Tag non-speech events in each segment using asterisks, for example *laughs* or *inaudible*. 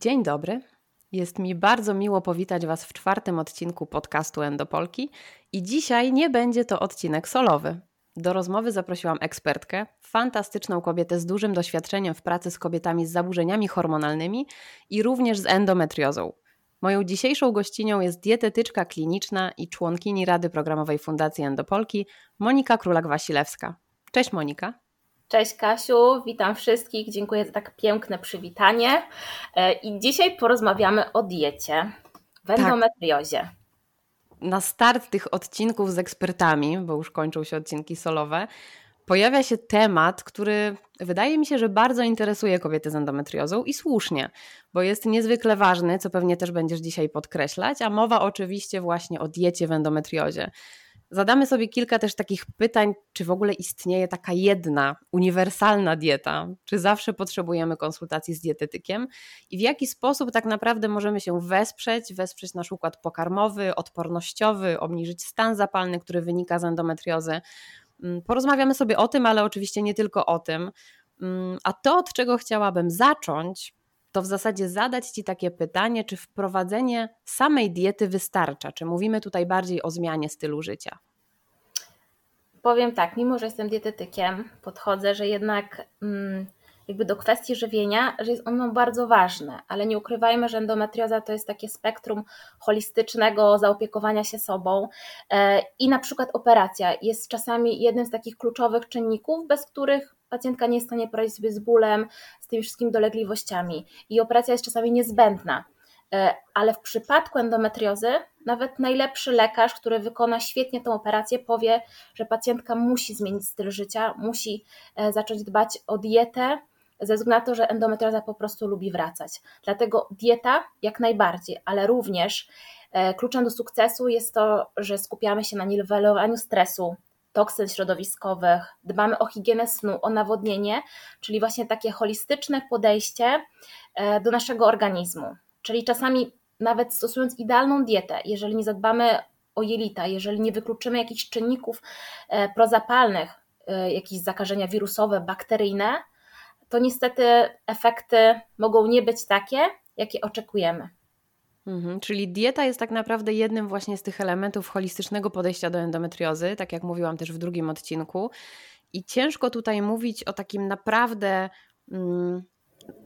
Dzień dobry. Jest mi bardzo miło powitać Was w czwartym odcinku podcastu Endopolki i dzisiaj nie będzie to odcinek solowy. Do rozmowy zaprosiłam ekspertkę, fantastyczną kobietę z dużym doświadczeniem w pracy z kobietami z zaburzeniami hormonalnymi i również z endometriozą. Moją dzisiejszą gościnią jest dietetyczka kliniczna i członkini Rady Programowej Fundacji Endopolki Monika Królak-Wasilewska. Cześć Monika. Cześć Kasiu, witam wszystkich, dziękuję za tak piękne przywitanie. E, I dzisiaj porozmawiamy o diecie w endometriozie. Tak. Na start tych odcinków z ekspertami, bo już kończą się odcinki solowe, pojawia się temat, który wydaje mi się, że bardzo interesuje kobiety z endometriozą i słusznie, bo jest niezwykle ważny, co pewnie też będziesz dzisiaj podkreślać, a mowa oczywiście właśnie o diecie w endometriozie. Zadamy sobie kilka też takich pytań, czy w ogóle istnieje taka jedna, uniwersalna dieta, czy zawsze potrzebujemy konsultacji z dietetykiem i w jaki sposób tak naprawdę możemy się wesprzeć, wesprzeć nasz układ pokarmowy, odpornościowy, obniżyć stan zapalny, który wynika z endometriozy. Mm, porozmawiamy sobie o tym, ale oczywiście nie tylko o tym. Mm, a to, od czego chciałabym zacząć, to w zasadzie zadać Ci takie pytanie, czy wprowadzenie samej diety wystarcza? Czy mówimy tutaj bardziej o zmianie stylu życia? Powiem tak, mimo że jestem dietetykiem, podchodzę, że jednak mm, jakby do kwestii żywienia, że jest ono bardzo ważne, ale nie ukrywajmy, że endometrioza to jest takie spektrum holistycznego zaopiekowania się sobą e, i na przykład operacja jest czasami jednym z takich kluczowych czynników, bez których pacjentka nie jest w stanie poradzić sobie z bólem, z tymi wszystkimi dolegliwościami i operacja jest czasami niezbędna. E, ale w przypadku endometriozy nawet najlepszy lekarz, który wykona świetnie tę operację, powie, że pacjentka musi zmienić styl życia, musi e, zacząć dbać o dietę, ze względu na to, że endometrioza po prostu lubi wracać. Dlatego dieta jak najbardziej, ale również e, kluczem do sukcesu jest to, że skupiamy się na niwelowaniu stresu, toksyn środowiskowych, dbamy o higienę snu, o nawodnienie, czyli właśnie takie holistyczne podejście e, do naszego organizmu. Czyli czasami nawet stosując idealną dietę, jeżeli nie zadbamy o jelita, jeżeli nie wykluczymy jakichś czynników e, prozapalnych, e, jakieś zakażenia wirusowe, bakteryjne, to niestety efekty mogą nie być takie, jakie oczekujemy. Mhm, czyli dieta jest tak naprawdę jednym właśnie z tych elementów holistycznego podejścia do endometriozy, tak jak mówiłam też w drugim odcinku. I ciężko tutaj mówić o takim naprawdę mm,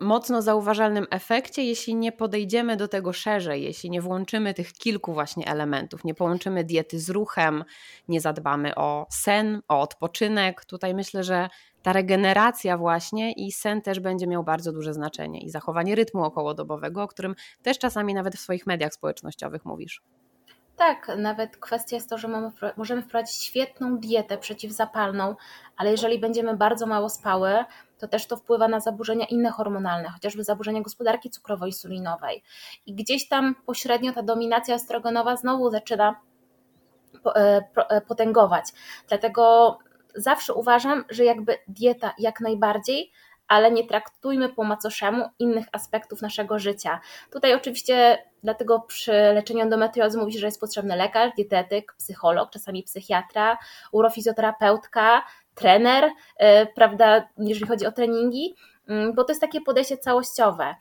mocno zauważalnym efekcie, jeśli nie podejdziemy do tego szerzej, jeśli nie włączymy tych kilku właśnie elementów, nie połączymy diety z ruchem, nie zadbamy o sen, o odpoczynek. Tutaj myślę, że ta regeneracja właśnie i sen też będzie miał bardzo duże znaczenie i zachowanie rytmu okołodobowego, o którym też czasami nawet w swoich mediach społecznościowych mówisz. Tak, nawet kwestia jest to, że mamy, możemy wprowadzić świetną dietę przeciwzapalną, ale jeżeli będziemy bardzo mało spały, to też to wpływa na zaburzenia inne hormonalne, chociażby zaburzenia gospodarki cukrowo-insulinowej. I gdzieś tam pośrednio ta dominacja estrogenowa znowu zaczyna e, e, potęgować. Dlatego zawsze uważam, że jakby dieta jak najbardziej, ale nie traktujmy po macoszemu innych aspektów naszego życia. Tutaj oczywiście dlatego przy leczeniu endometriozy mówi się, że jest potrzebny lekarz, dietetyk, psycholog, czasami psychiatra, urofizjoterapeutka, trener, yy, prawda, jeżeli chodzi o treningi, yy, bo to jest takie podejście całościowe.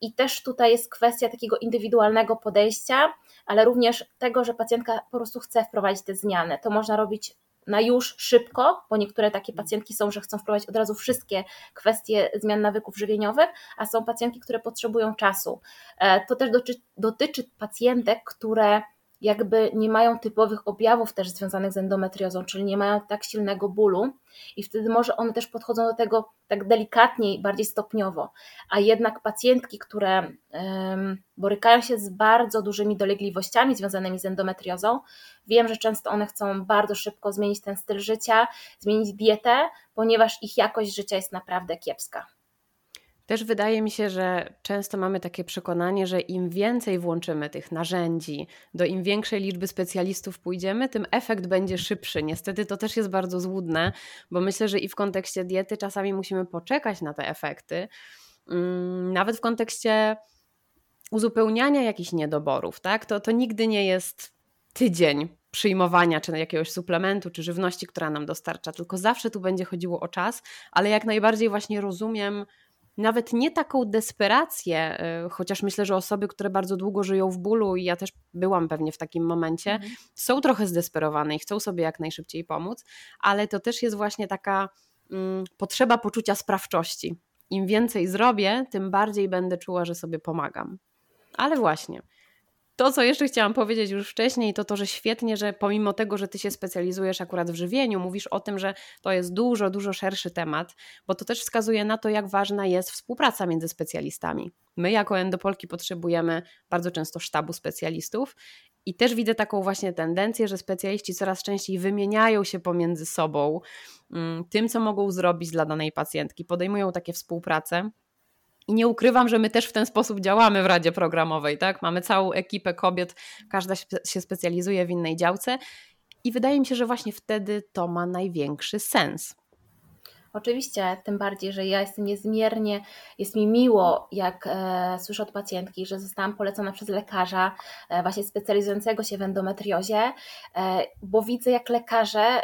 I też tutaj jest kwestia takiego indywidualnego podejścia, ale również tego, że pacjentka po prostu chce wprowadzić te zmiany. To można robić na już szybko, bo niektóre takie pacjentki są, że chcą wprowadzić od razu wszystkie kwestie zmian nawyków żywieniowych, a są pacjentki, które potrzebują czasu. E, to też dotyczy, dotyczy pacjentek, które jakby nie mają typowych objawów też związanych z endometriozą, czyli nie mają tak silnego bólu i wtedy może one też podchodzą do tego tak delikatniej, bardziej stopniowo, a jednak pacjentki, które borykają się z bardzo dużymi dolegliwościami związanymi z endometriozą, wiem, że często one chcą bardzo szybko zmienić ten styl życia, zmienić dietę, ponieważ ich jakość życia jest naprawdę kiepska. Też wydaje mi się, że często mamy takie przekonanie, że im więcej włączymy tych narzędzi, do im większej liczby specjalistów pójdziemy, tym efekt będzie szybszy. Niestety to też jest bardzo złudne, bo myślę, że i w kontekście diety czasami musimy poczekać na te efekty. Mm, nawet w kontekście uzupełniania jakichś niedoborów, tak? To, to nigdy nie jest tydzień przyjmowania czy jakiegoś suplementu, czy żywności, która nam dostarcza, tylko zawsze tu będzie chodziło o czas, ale jak najbardziej właśnie rozumiem nawet nie taką desperację, y, chociaż myślę, że osoby, które bardzo długo żyją w bólu, i ja też byłam pewnie w takim momencie, mhm. są trochę zdesperowane i chcą sobie jak najszybciej pomóc, ale to też jest właśnie taka mm, potrzeba poczucia sprawczości. Im więcej zrobię, tym bardziej będę czuła, że sobie pomagam. Ale właśnie, to, co jeszcze chciałam powiedzieć już wcześniej, to to, że świetnie, że pomimo tego, że ty się specjalizujesz akurat w żywieniu, mówisz o tym, że to jest dużo, dużo szerszy temat, bo to też wskazuje na to, jak ważna jest współpraca między specjalistami. My, jako endopolki, potrzebujemy bardzo często sztabu specjalistów i też widzę taką właśnie tendencję, że specjaliści coraz częściej wymieniają się pomiędzy sobą mm, tym, co mogą zrobić dla danej pacjentki, podejmują takie współpracę. I nie ukrywam, że my też w ten sposób działamy w Radzie Programowej, tak? Mamy całą ekipę kobiet, każda się specjalizuje w innej działce i wydaje mi się, że właśnie wtedy to ma największy sens. Oczywiście, tym bardziej, że ja jestem niezmiernie, jest mi miło, jak e, słyszę od pacjentki, że zostałam polecona przez lekarza e, właśnie specjalizującego się w endometriozie, e, bo widzę, jak lekarze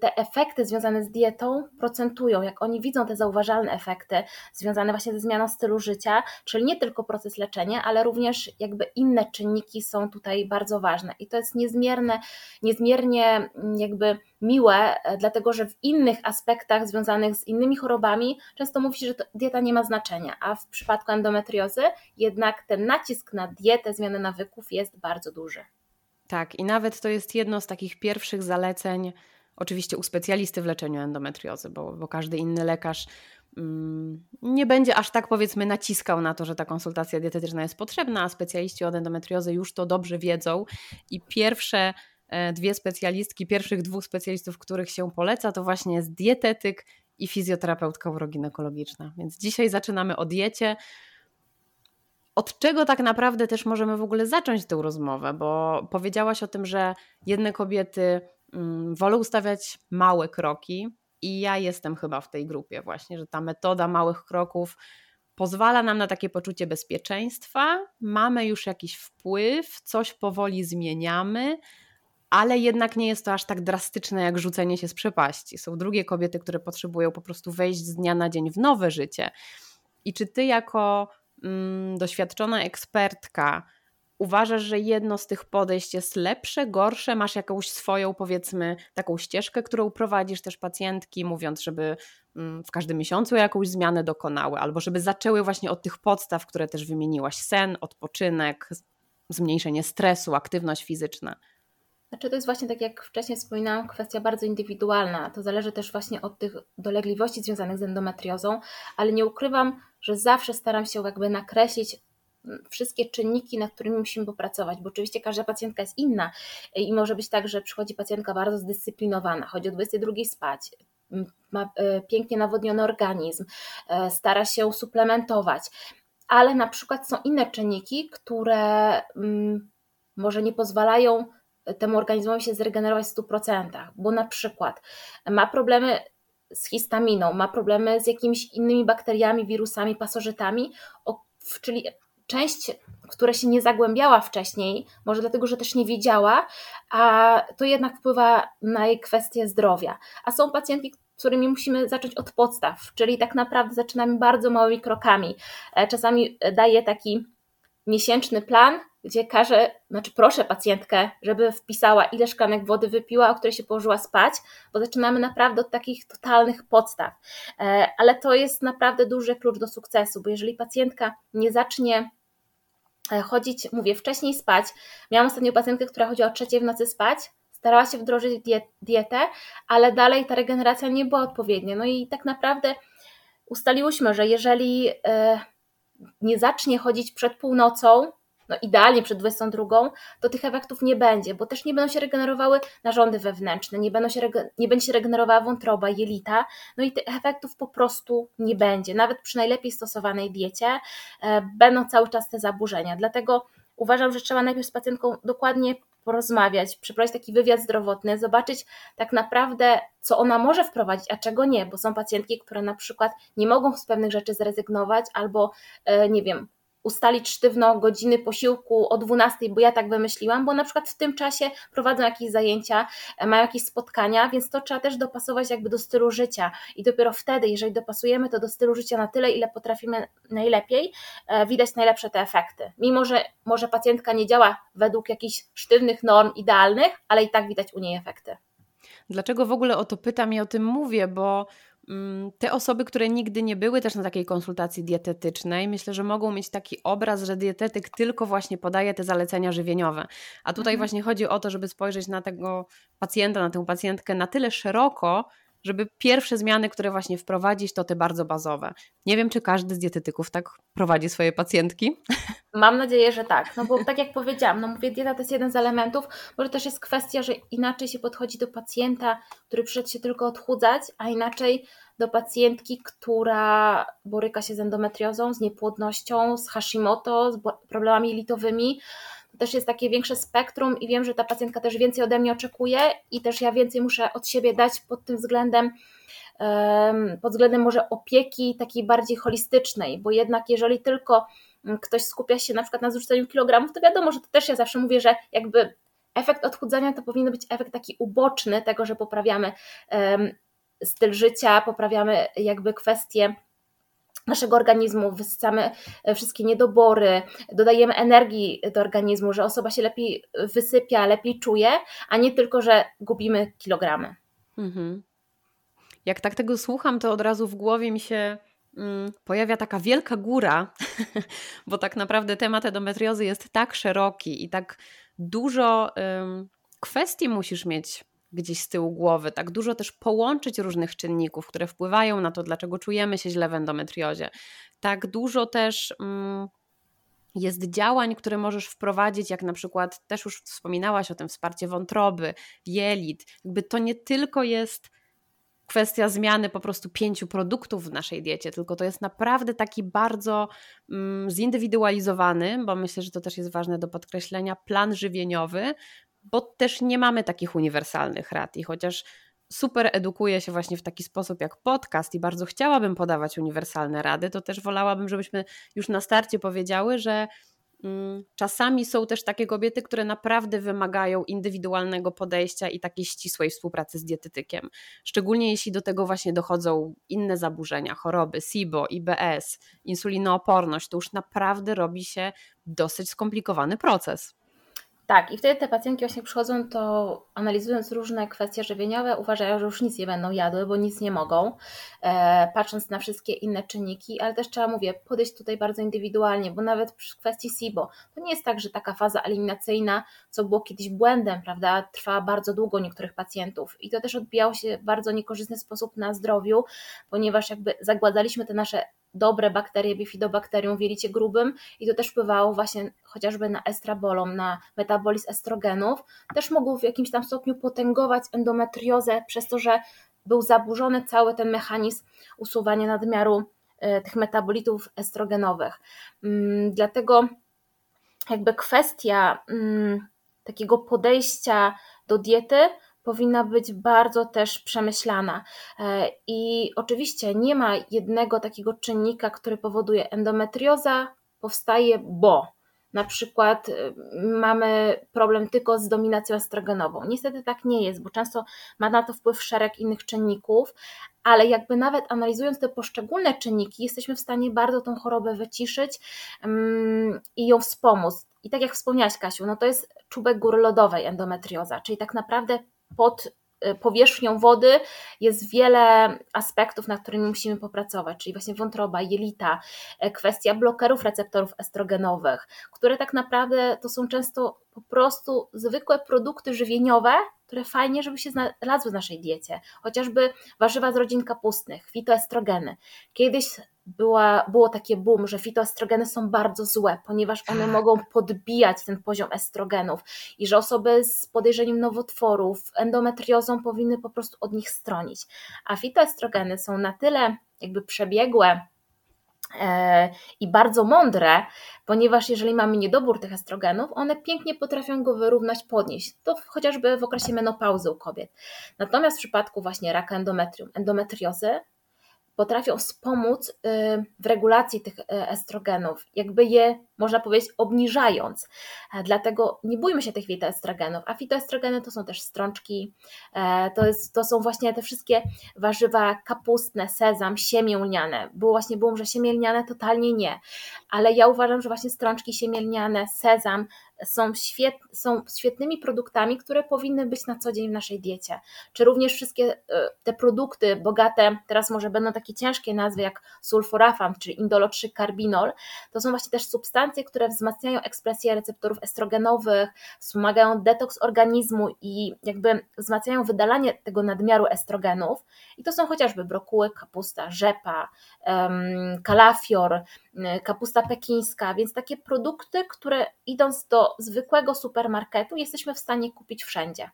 te efekty związane z dietą procentują, jak oni widzą te zauważalne efekty związane właśnie ze zmianą stylu życia, czyli nie tylko proces leczenia, ale również jakby inne czynniki są tutaj bardzo ważne i to jest niezmierne, niezmiernie mm, jakby miłe, e, dlatego że w innych aspektach związanych z innymi chorobami często mówi się, że dieta nie ma znaczenia, a w przypadku endometriozy jednak ten nacisk na dietę, zmianę nawyków jest bardzo duży. Tak, i nawet to jest jedno z takich pierwszych zaleceń oczywiście u specjalisty w leczeniu endometriozy, bo, bo każdy inny lekarz mm, nie będzie aż tak powiedzmy naciskał na to, że ta konsultacja dietetyczna jest potrzebna, a specjaliści od endometriozy już to dobrze wiedzą i pierwsze e, dwie specjalistki, pierwszych dwóch specjalistów, których się poleca, to właśnie jest dietetyk i fizjoterapeutka uroginekologiczna. Więc dzisiaj zaczynamy o diecie. Od czego tak naprawdę też możemy w ogóle zacząć tę rozmowę? Bo powiedziałaś o tym, że jedne kobiety wolę ustawiać małe kroki i ja jestem chyba w tej grupie właśnie, że ta metoda małych kroków pozwala nam na takie poczucie bezpieczeństwa, mamy już jakiś wpływ, coś powoli zmieniamy, ale jednak nie jest to aż tak drastyczne jak rzucenie się z przepaści. Są drugie kobiety, które potrzebują po prostu wejść z dnia na dzień w nowe życie. I czy ty jako mm, doświadczona ekspertka uważasz, że jedno z tych podejść jest lepsze, gorsze? Masz jakąś swoją, powiedzmy, taką ścieżkę, którą prowadzisz też pacjentki, mówiąc, żeby mm, w każdym miesiącu jakąś zmianę dokonały, albo żeby zaczęły właśnie od tych podstaw, które też wymieniłaś: sen, odpoczynek, zmniejszenie stresu, aktywność fizyczna. Znaczy, to jest właśnie tak, jak wcześniej wspominałam, kwestia bardzo indywidualna. To zależy też właśnie od tych dolegliwości związanych z endometriozą, ale nie ukrywam, że zawsze staram się jakby nakreślić wszystkie czynniki, nad którymi musimy popracować, bo oczywiście każda pacjentka jest inna i może być tak, że przychodzi pacjentka bardzo zdyscyplinowana, chodzi o 22 spać, ma e, pięknie nawodniony organizm, e, stara się suplementować, ale na przykład są inne czynniki, które może nie pozwalają temu organizmowi się zregenerować w 100%, bo na przykład ma problemy z histaminą, ma problemy z jakimiś innymi bakteriami, wirusami, pasożytami, czyli część, która się nie zagłębiała wcześniej, może dlatego, że też nie wiedziała, a to jednak wpływa na jej kwestię zdrowia. A są pacjentki, którymi musimy zacząć od podstaw, czyli tak naprawdę zaczynamy bardzo małymi krokami. E, czasami daję taki miesięczny plan, gdzie każę, znaczy proszę pacjentkę, żeby wpisała ile szklanek wody wypiła, o której się położyła spać, bo zaczynamy naprawdę od takich totalnych podstaw. E, ale to jest naprawdę duży klucz do sukcesu, bo jeżeli pacjentka nie zacznie chodzić, mówię, wcześniej spać. Miałam ostatnią pacjentkę, która chodziła o trzeciej w nocy spać, starała się wdrożyć dietę, ale dalej ta regeneracja nie była odpowiednia. No i tak naprawdę ustaliłyśmy, że jeżeli e, nie zacznie chodzić przed północą, no idealnie przed 22, to tych efektów nie będzie, bo też nie będą się regenerowały narządy wewnętrzne, nie, będą się, nie będzie się regenerowała wątroba, jelita, no i tych efektów po prostu nie będzie. Nawet przy najlepiej stosowanej diecie e, będą cały czas te zaburzenia. Dlatego uważam, że trzeba najpierw z pacjentką dokładnie porozmawiać, przeprowadzić taki wywiad zdrowotny, zobaczyć tak naprawdę, co ona może wprowadzić, a czego nie, bo są pacjentki, które na przykład nie mogą z pewnych rzeczy zrezygnować albo, e, nie wiem, ustalić sztywno godziny posiłku o 12, bo ja tak wymyśliłam, bo na przykład w tym czasie prowadzą jakieś zajęcia, e, mają jakieś spotkania, więc to trzeba też dopasować jakby do stylu życia i dopiero wtedy, jeżeli dopasujemy to do stylu życia na tyle, ile potrafimy najlepiej, e, widać najlepsze te efekty. Mimo, że może pacjentka nie działa według jakichś sztywnych norm idealnych, ale i tak widać u niej efekty. Dlaczego w ogóle o to pytam i o tym mówię, bo te osoby, które nigdy nie były też na takiej konsultacji dietetycznej, myślę, że mogą mieć taki obraz, że dietetyk tylko właśnie podaje te zalecenia żywieniowe. A tutaj mhm. właśnie chodzi o to, żeby spojrzeć na tego pacjenta, na tę pacjentkę na tyle szeroko, żeby pierwsze zmiany, które właśnie wprowadzić, to te bardzo bazowe. Nie wiem, czy każdy z dietetyków tak prowadzi swoje pacjentki. Mam nadzieję, że tak, no bo tak jak powiedziałam, no mówię, dieta to jest jeden z elementów, może też jest kwestia, że inaczej się podchodzi do pacjenta, który przyszedł się tylko odchudzać, a inaczej do pacjentki, która boryka się z endometriozą, z niepłodnością, z Hashimoto, z problemami jelitowymi, też jest takie większe spektrum i wiem, że ta pacjentka też więcej ode mnie oczekuje i też ja więcej muszę od siebie dać pod tym względem, pod względem może opieki takiej bardziej holistycznej, bo jednak jeżeli tylko mm, ktoś skupia się na przykład na zrzuceniu kilogramów, to wiadomo, że to też ja zawsze mówię, że jakby efekt odchudzania to powinien być efekt taki uboczny tego, że poprawiamy styl życia, poprawiamy jakby kwestie naszego organizmu, wysycamy e, wszystkie niedobory, dodajemy energii do organizmu, że osoba się lepiej wysypia, lepiej czuje, a nie tylko, że gubimy kilogramy. Mhm. Jak tak tego słucham, to od razu w głowie mi się mm, pojawia taka wielka góra, *laughs* bo tak naprawdę temat endometriozy jest tak szeroki i tak dużo kwestii musisz mieć gdzieś z tyłu głowy, tak dużo też połączyć różnych czynników, które wpływają na to, dlaczego czujemy się źle w endometriozie. Tak dużo też mm, jest działań, które możesz wprowadzić, jak na przykład też już wspominałaś o tym wsparcie wątroby, jelit. Jakby to nie tylko jest kwestia zmiany po prostu pięciu produktów w naszej diecie, tylko to jest naprawdę taki bardzo mm, zindywidualizowany, bo myślę, że to też jest ważne do podkreślenia, plan żywieniowy, bo też nie mamy takich uniwersalnych rad i chociaż super edukuję się właśnie w taki sposób jak podcast i bardzo chciałabym podawać uniwersalne rady, to też wolałabym, żebyśmy już na starcie powiedziały, że mm, czasami są też takie kobiety, które naprawdę wymagają indywidualnego podejścia i takiej ścisłej współpracy z dietetykiem. Szczególnie jeśli do tego właśnie dochodzą inne zaburzenia, choroby, SIBO, IBS, insulinooporność, to już naprawdę robi się dosyć skomplikowany proces. Tak, i wtedy te pacjentki właśnie przychodzą, to analizując różne kwestie żywieniowe, uważają, że już nic nie będą jadły, bo nic nie mogą, e, patrząc na wszystkie inne czynniki, ale też trzeba, mówię, podejść tutaj bardzo indywidualnie, bo nawet przy kwestii SIBO, to nie jest tak, że taka faza eliminacyjna, co było kiedyś błędem, prawda, trwa bardzo długo niektórych pacjentów. I to też odbijało się w bardzo niekorzystny sposób na zdrowiu, ponieważ jakby zagładzaliśmy te nasze dobre bakterie, bifidobakterium w jelicie grubym i to też wpływało właśnie chociażby na estrabolom, na metabolizm estrogenów. Też mogło w jakimś tam stopniu potęgować endometriozę przez to, że był zaburzony cały ten mechanizm usuwania nadmiaru e, tych metabolitów estrogenowych. Mm, dlatego jakby kwestia mm, takiego podejścia do diety powinna być bardzo też przemyślana. E, I oczywiście nie ma jednego takiego czynnika, który powoduje endometrioza, powstaje bo. Na przykład y, mamy problem tylko z dominacją estrogenową. Niestety tak nie jest, bo często ma na to wpływ szereg innych czynników, ale jakby nawet analizując te poszczególne czynniki, jesteśmy w stanie bardzo tą chorobę wyciszyć mm, i ją wspomóc. I tak jak wspomniałaś, Kasiu, no to jest czubek góry lodowej endometrioza, czyli tak naprawdę pod Y, powierzchnią wody jest wiele aspektów, nad którymi musimy popracować, czyli właśnie wątroba, jelita, e, kwestia blokerów receptorów estrogenowych, które tak naprawdę to są często po prostu zwykłe produkty żywieniowe, które fajnie, żeby się znalazły w naszej diecie. Chociażby warzywa z rodzin kapustnych, fitoestrogeny. Kiedyś była, było takie boom, że fitoestrogeny są bardzo złe, ponieważ one tak. mogą podbijać ten poziom estrogenów i że osoby z podejrzeniem nowotworów, endometriozą powinny po prostu od nich stronić. A fitoestrogeny są na tyle jakby przebiegłe, e, i bardzo mądre, ponieważ jeżeli mamy niedobór tych estrogenów, one pięknie potrafią go wyrównać, podnieść. To chociażby w okresie menopauzy u kobiet. Natomiast w przypadku właśnie raka endometrium, endometriozy, potrafią wspomóc y, w regulacji tych y, estrogenów, jakby je, można powiedzieć, obniżając. E, dlatego nie bójmy się tych fitoestrogenów, a fitoestrogeny to są też strączki, e, to, jest, to są właśnie te wszystkie warzywa kapustne, sezam, siemię lniane. Było właśnie boom, że siemię lniane totalnie nie, ale ja uważam, że właśnie strączki siemię lniane, sezam, są, świet, są świetnymi produktami, które powinny być na co dzień w naszej diecie. Czy również wszystkie e, te produkty bogate, teraz może będą takie ciężkie nazwy jak sulforafan czy indolo 3 carbinol, to są właśnie też substancje, które wzmacniają ekspresję receptorów estrogenowych, wspomagają detoks organizmu i jakby wzmacniają wydalanie tego nadmiaru estrogenów. I to są chociażby brokuły, kapusta, rzepa, kalafior, kapusta pekińska, więc takie produkty, które idąc do zwykłego supermarketu jesteśmy w stanie kupić wszędzie.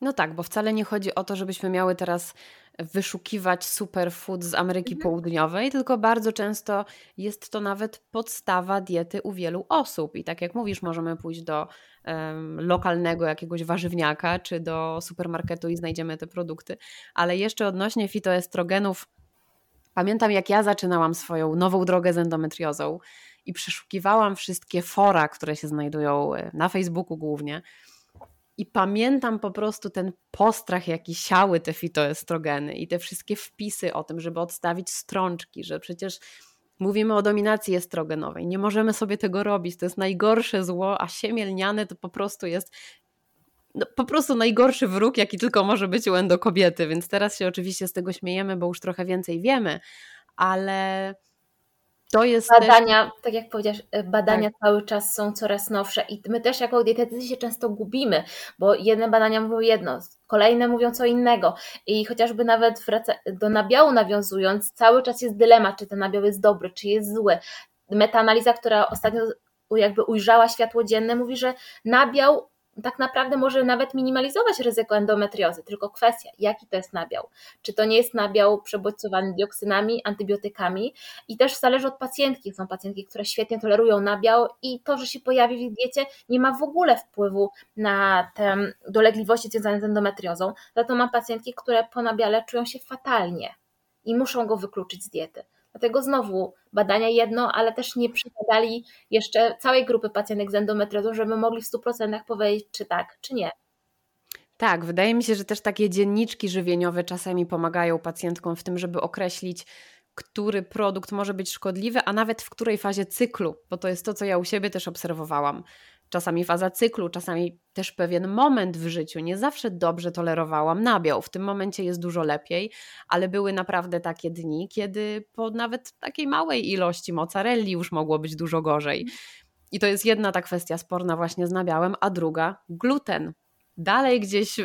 No tak, bo wcale nie chodzi o to, żebyśmy miały teraz wyszukiwać superfood z Ameryki mhm. Południowej, tylko bardzo często jest to nawet podstawa diety u wielu osób. I tak jak mówisz, możemy pójść do um, lokalnego jakiegoś warzywniaka czy do supermarketu i znajdziemy te produkty. Ale jeszcze odnośnie fitoestrogenów, pamiętam jak ja zaczynałam swoją nową drogę z endometriozą i przeszukiwałam wszystkie fora, które się znajdują e, na Facebooku głównie. I pamiętam po prostu ten postrach, jaki siały te fitoestrogeny i te wszystkie wpisy o tym, żeby odstawić strączki, że przecież mówimy o dominacji estrogenowej. Nie możemy sobie tego robić. To jest najgorsze zło, a siemielniane to po prostu jest no, po prostu najgorszy wróg, jaki tylko może być u endokobiety. Więc teraz się oczywiście z tego śmiejemy, bo już trochę więcej wiemy, ale to jest badania, też... tak jak powiedziałeś, e, badania tak. cały czas są coraz nowsze i my też jako dietetycy się często gubimy, bo jedne badania mówią jedno, kolejne mówią co innego i chociażby nawet do nabiału nawiązując, cały czas jest dylemat, czy ten nabiał jest dobry, czy jest zły. Metaanaliza, która ostatnio jakby ujrzała światło dzienne, mówi, że nabiał tak naprawdę może nawet minimalizować ryzyko endometriozy, tylko kwestia, jaki to jest nabiał. Czy to nie jest nabiał przebodźcowany dioksynami, antybiotykami i też zależy od pacjentki. Są pacjentki, które świetnie tolerują nabiał i to, że się pojawi w ich diecie nie ma w ogóle wpływu na te dolegliwości związane z endometriozą. Za to mam pacjentki, które po nabiale czują się fatalnie i muszą go wykluczyć z diety. Dlatego znowu badania jedno, ale też nie przykładali jeszcze całej grupy pacjentek z endometriozą, żeby mogli w 100% powiedzieć, czy tak, czy nie. Tak, wydaje mi się, że też takie dzienniczki żywieniowe czasami pomagają pacjentkom w tym, żeby określić, który produkt może być szkodliwy, a nawet w której fazie cyklu, bo to jest to, co ja u siebie też obserwowałam czasami faza cyklu, czasami też pewien moment w życiu. Nie zawsze dobrze tolerowałam nabiał. W tym momencie jest dużo lepiej, ale były naprawdę takie dni, kiedy po nawet takiej małej ilości mozzarelli już mogło być dużo gorzej. I to jest jedna ta kwestia sporna właśnie z nabiałem, a druga gluten. Dalej gdzieś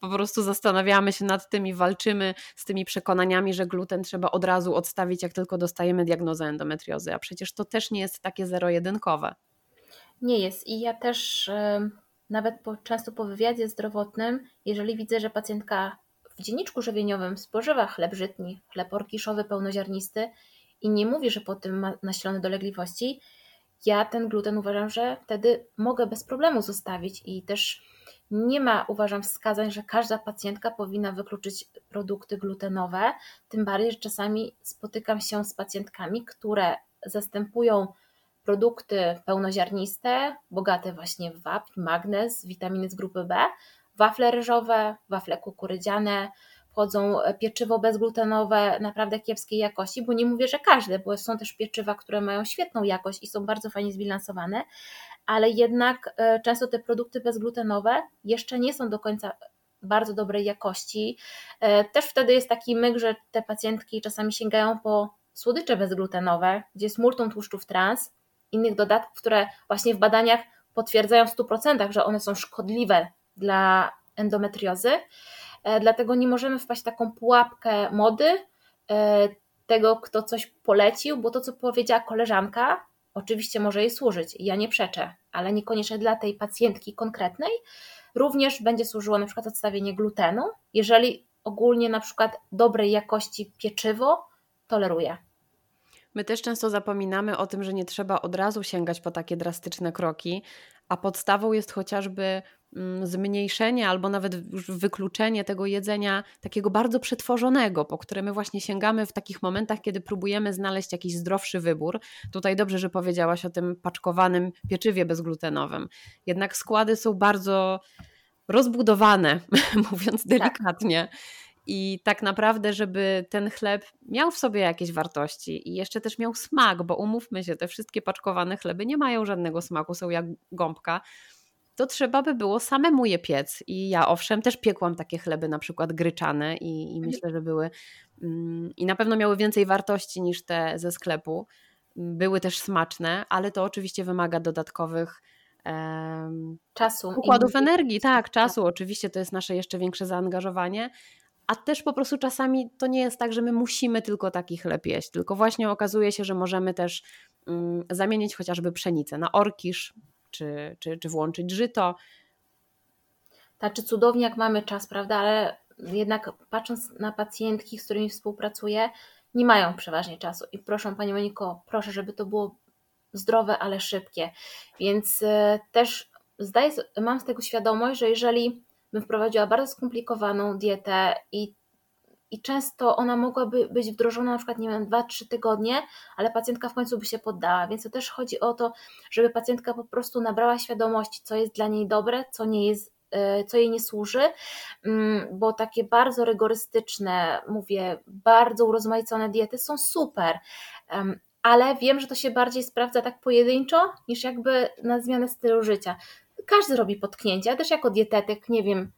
po prostu zastanawiamy się nad tym i walczymy z tymi przekonaniami, że gluten trzeba od razu odstawić, jak tylko dostajemy diagnozę endometriozy, a przecież to też nie jest takie zero-jedynkowe. Nie jest. I ja też nawet po, często po wywiadzie zdrowotnym, jeżeli widzę, że pacjentka w dzienniczku żywieniowym spożywa chleb żytni, chleb orkiszowy pełnoziarnisty i nie mówi, że po tym ma nasilone dolegliwości, ja ten gluten uważam, że wtedy mogę bez problemu zostawić i też nie ma, uważam, wskazań, że każda pacjentka powinna wykluczyć produkty glutenowe. Tym bardziej, że czasami spotykam się z pacjentkami, które zastępują produkty pełnoziarniste, bogate właśnie w wapń, magnez, witaminy z grupy B, wafle ryżowe, wafle kukurydziane, wchodzą pieczywo bezglutenowe naprawdę kiepskiej jakości, bo nie mówię, że każde, bo są też pieczywa, które mają świetną jakość i są bardzo fajnie zbilansowane, ale jednak e, często te produkty bezglutenowe jeszcze nie są do końca bardzo dobrej jakości. E, też wtedy jest taki myk, że te pacjentki czasami sięgają po słodycze bezglutenowe, gdzie jest multum tłuszczów trans, innych dodatków, które właśnie w badaniach potwierdzają w 100%, że one są szkodliwe dla endometriozy. E, dlatego nie możemy wpaść w taką pułapkę mody, e, tego, kto coś polecił, bo to, co powiedziała koleżanka, oczywiście może jej służyć, ja nie przeczę, ale niekoniecznie dla tej pacjentki konkretnej. Również będzie służyło na przykład odstawienie glutenu, jeżeli ogólnie na przykład dobrej jakości pieczywo toleruje. My też często zapominamy o tym, że nie trzeba od razu sięgać po takie drastyczne kroki, a podstawą jest chociażby mm, zmniejszenie albo nawet wykluczenie tego jedzenia takiego bardzo przetworzonego, po które my właśnie sięgamy w takich momentach, kiedy próbujemy znaleźć jakiś zdrowszy wybór. Tutaj dobrze, że powiedziałaś o tym paczkowanym pieczywie bezglutenowym. Jednak składy są bardzo rozbudowane, *laughs* mówiąc tak. delikatnie. Tak. I tak naprawdę, żeby ten chleb miał w sobie jakieś wartości i jeszcze też miał smak, bo umówmy się, te wszystkie paczkowane chleby nie mają żadnego smaku, są jak gąbka, to trzeba by było samemu je piec. I ja owszem, też piekłam takie chleby, na przykład gryczane, i, i mhm. myślę, że były mm, i na pewno miały więcej wartości niż te ze sklepu. Były też smaczne, ale to oczywiście wymaga dodatkowych czasu. Układów energii, tak, czasu. Tak. Oczywiście to jest nasze jeszcze większe zaangażowanie, a też po prostu czasami to nie jest tak, że my musimy tylko taki chleb jeść, tylko właśnie okazuje się, że możemy też mm, zamienić chociażby pszenicę na orkisz, czy, czy, czy włączyć żyto. Tak, czy cudownie jak mamy czas, prawda, ale jednak patrząc na pacjentki, z którymi współpracuję, nie mają przeważnie czasu i proszę Pani Moniko, proszę, żeby to było zdrowe, ale szybkie. Więc e, też zdaję, mam z tego świadomość, że jeżeli bym wprowadziła bardzo skomplikowaną dietę i, i często ona mogłaby być wdrożona na przykład, nie wiem, 2-3 tygodnie, ale pacjentka w końcu by się poddała. Więc to też chodzi o to, żeby pacjentka po prostu nabrała świadomości, co jest dla niej dobre, co nie jest e, co jej nie służy, mm, bo takie bardzo rygorystyczne, mówię, bardzo urozmaicone diety są super, ale wiem, że to się bardziej sprawdza tak pojedynczo, niż jakby na zmianę stylu życia każdy robi potknięcia. Ja też jako dietetyk, nie wiem,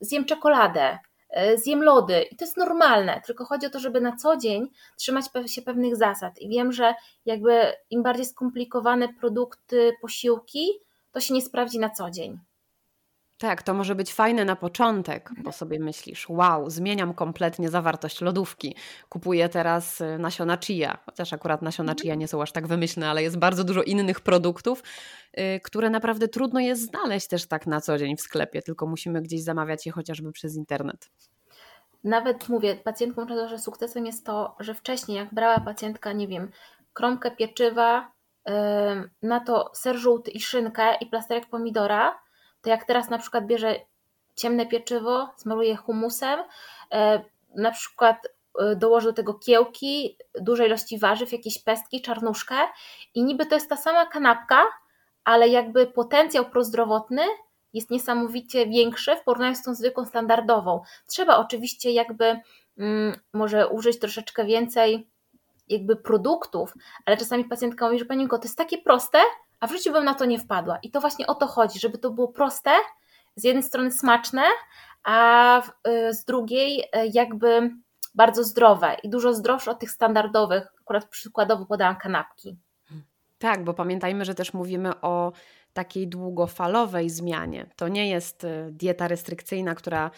zjem czekoladę, e, zjem lody i to jest normalne, tylko chodzi o to, żeby na co dzień trzymać się pewnych zasad i wiem, że jakby im bardziej skomplikowane produkty, posiłki, to się nie sprawdzi na co dzień. Tak, to może być fajne na początek, bo sobie myślisz, wow, zmieniam kompletnie zawartość lodówki. Kupuję teraz y, nasiona chia, chociaż akurat nasiona chia nie są aż tak wymyślne, ale jest bardzo dużo innych produktów, yy, które naprawdę trudno jest znaleźć też tak na co dzień w sklepie, tylko musimy gdzieś zamawiać je chociażby przez internet. Nawet mówię, pacjentkom często, że sukcesem jest to, że wcześniej jak brała pacjentka, nie wiem, kromkę pieczywa, na to ser żółty i szynkę i plasterek pomidora, to jak teraz na przykład bierze ciemne pieczywo, smaruje humusem, e, na przykład e, dołoży do tego kiełki, dużej ilości warzyw, jakieś pestki, czarnuszkę i niby to jest ta sama kanapka, ale jakby potencjał prozdrowotny jest niesamowicie większy w porównaniu z tą zwykłą standardową. Trzeba oczywiście jakby mm, może użyć troszeczkę więcej jakby produktów, ale czasami pacjentka mówi, że pani to jest takie proste, a w życiu bym na to nie wpadła. I to właśnie o to chodzi, żeby to było proste, z jednej strony smaczne, a y, z drugiej y, jakby bardzo zdrowe i dużo zdrowsze od tych standardowych, akurat przykładowo podałam kanapki. Tak, bo pamiętajmy, że też mówimy o takiej długofalowej zmianie. To nie jest y, dieta restrykcyjna, która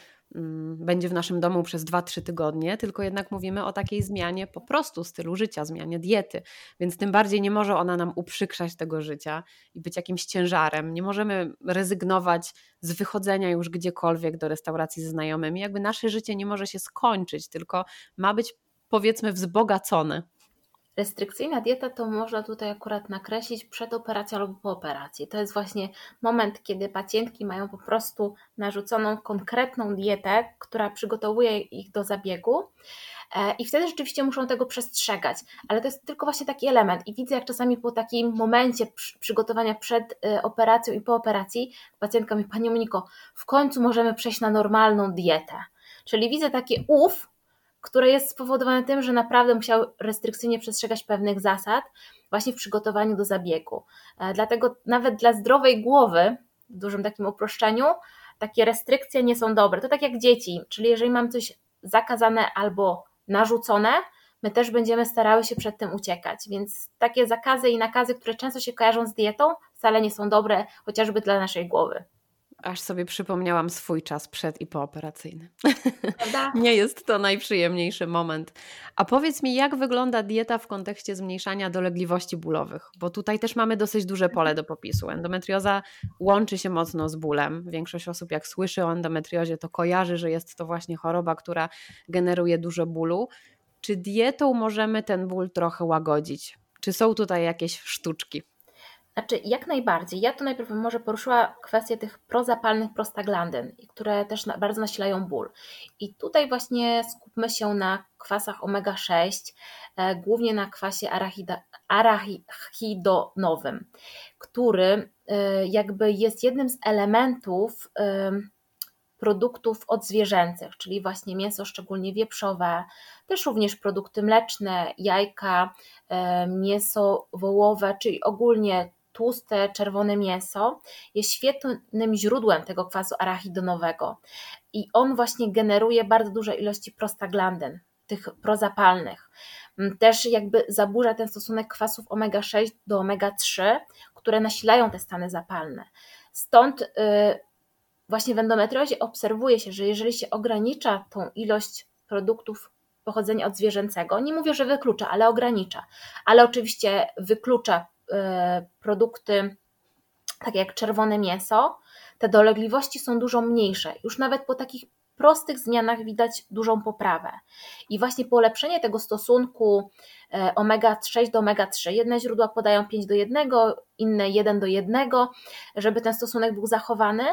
będzie w naszym domu przez 2-3 tygodnie, tylko jednak mówimy o takiej zmianie po prostu stylu życia, zmianie diety. Więc tym bardziej nie może ona nam uprzykrzać tego życia i być jakimś ciężarem. Nie możemy rezygnować z wychodzenia już gdziekolwiek do restauracji ze znajomymi. Jakby nasze życie nie może się skończyć, tylko ma być powiedzmy wzbogacone. Restrykcyjna dieta to można tutaj akurat nakreślić przed operacją albo po operacji. To jest właśnie moment, kiedy pacjentki mają po prostu narzuconą konkretną dietę, która przygotowuje ich do zabiegu. E, I wtedy rzeczywiście muszą tego przestrzegać, ale to jest tylko właśnie taki element. I widzę, jak czasami po takim momencie przygotowania przed e, operacją i po operacji pacjentka mi, Pani Moniko, w końcu możemy przejść na normalną dietę. Czyli widzę takie ów, które jest spowodowane tym, że naprawdę musiał restrykcyjnie przestrzegać pewnych zasad właśnie w przygotowaniu do zabiegu. E, dlatego nawet dla zdrowej głowy, w dużym takim uproszczeniu, takie restrykcje nie są dobre. To tak jak dzieci, czyli jeżeli mam coś zakazane albo narzucone, my też będziemy starały się przed tym uciekać. Więc takie zakazy i nakazy, które często się kojarzą z dietą, wcale nie są dobre, chociażby dla naszej głowy. Aż sobie przypomniałam swój czas przed i pooperacyjny. *laughs* nie jest to najprzyjemniejszy moment. A powiedz mi, jak wygląda dieta w kontekście zmniejszania dolegliwości bólowych? Bo tutaj też mamy dosyć duże pole do popisu. Endometrioza łączy się mocno z bólem. Większość osób, jak słyszy o endometriozie, to kojarzy, że jest to właśnie choroba, która generuje dużo bólu. Czy dietą możemy ten ból trochę łagodzić? Czy są tutaj jakieś sztuczki? Znaczy, jak najbardziej. Ja tu najpierw może poruszyła kwestię tych prozapalnych prostaglandyn, które też bardzo nasilają ból. I tutaj właśnie skupmy się na kwasach omega-6, e, głównie na kwasie arachidonowym, który e, jakby jest jednym z elementów e, produktów odzwierzęcych, czyli właśnie mięso, szczególnie wieprzowe, też również produkty mleczne, jajka, mięso wołowe, czyli ogólnie tłuste, czerwone mięso jest świetnym źródłem tego kwasu arachidonowego i on właśnie generuje bardzo duże ilości prostaglandyn, tych prozapalnych. Mm, też jakby zaburza ten stosunek kwasów omega-6 do omega-3, które nasilają te stany zapalne. Stąd y, właśnie w endometriozie obserwuje się, że jeżeli się ogranicza tą ilość produktów pochodzenia odzwierzęcego, nie mówię, że wyklucza, ale ogranicza, ale oczywiście wyklucza produkty, takie jak czerwone mięso, te dolegliwości są dużo mniejsze. Już nawet po takich prostych zmianach widać dużą poprawę. I właśnie polepszenie tego stosunku e, omega-6 do omega-3. Jedne źródła podają 5 do 1, inne 1 do 1, żeby ten stosunek był zachowany,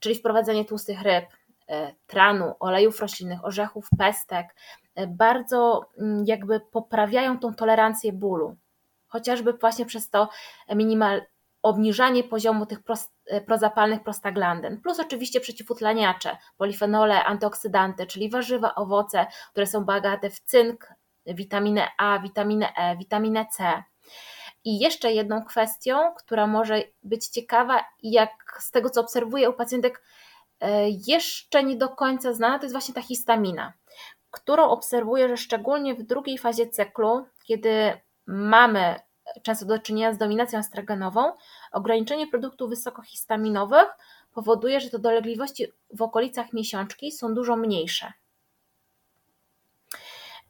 czyli wprowadzenie tłustych ryb, e, tranu, olejów roślinnych, orzechów, pestek, bardzo mm, jakby poprawiają tą tolerancję bólu chociażby właśnie przez to minimal obniżanie poziomu tych e, prozapalnych prostaglandyn, plus oczywiście przeciwutleniacze, polifenole, antyoksydanty, czyli warzywa, owoce, które są bogate w cynk, witaminę A, witaminę E, witaminę C. I jeszcze jedną kwestią, która może być ciekawa i jak z tego co obserwuję u pacjentek e, jeszcze nie do końca znana, to jest właśnie ta histamina, którą obserwuję, że szczególnie w drugiej fazie cyklu, kiedy mamy często do czynienia z dominacją estrogenową, ograniczenie produktów wysokohistaminowych powoduje, że te dolegliwości w okolicach miesiączki są dużo mniejsze.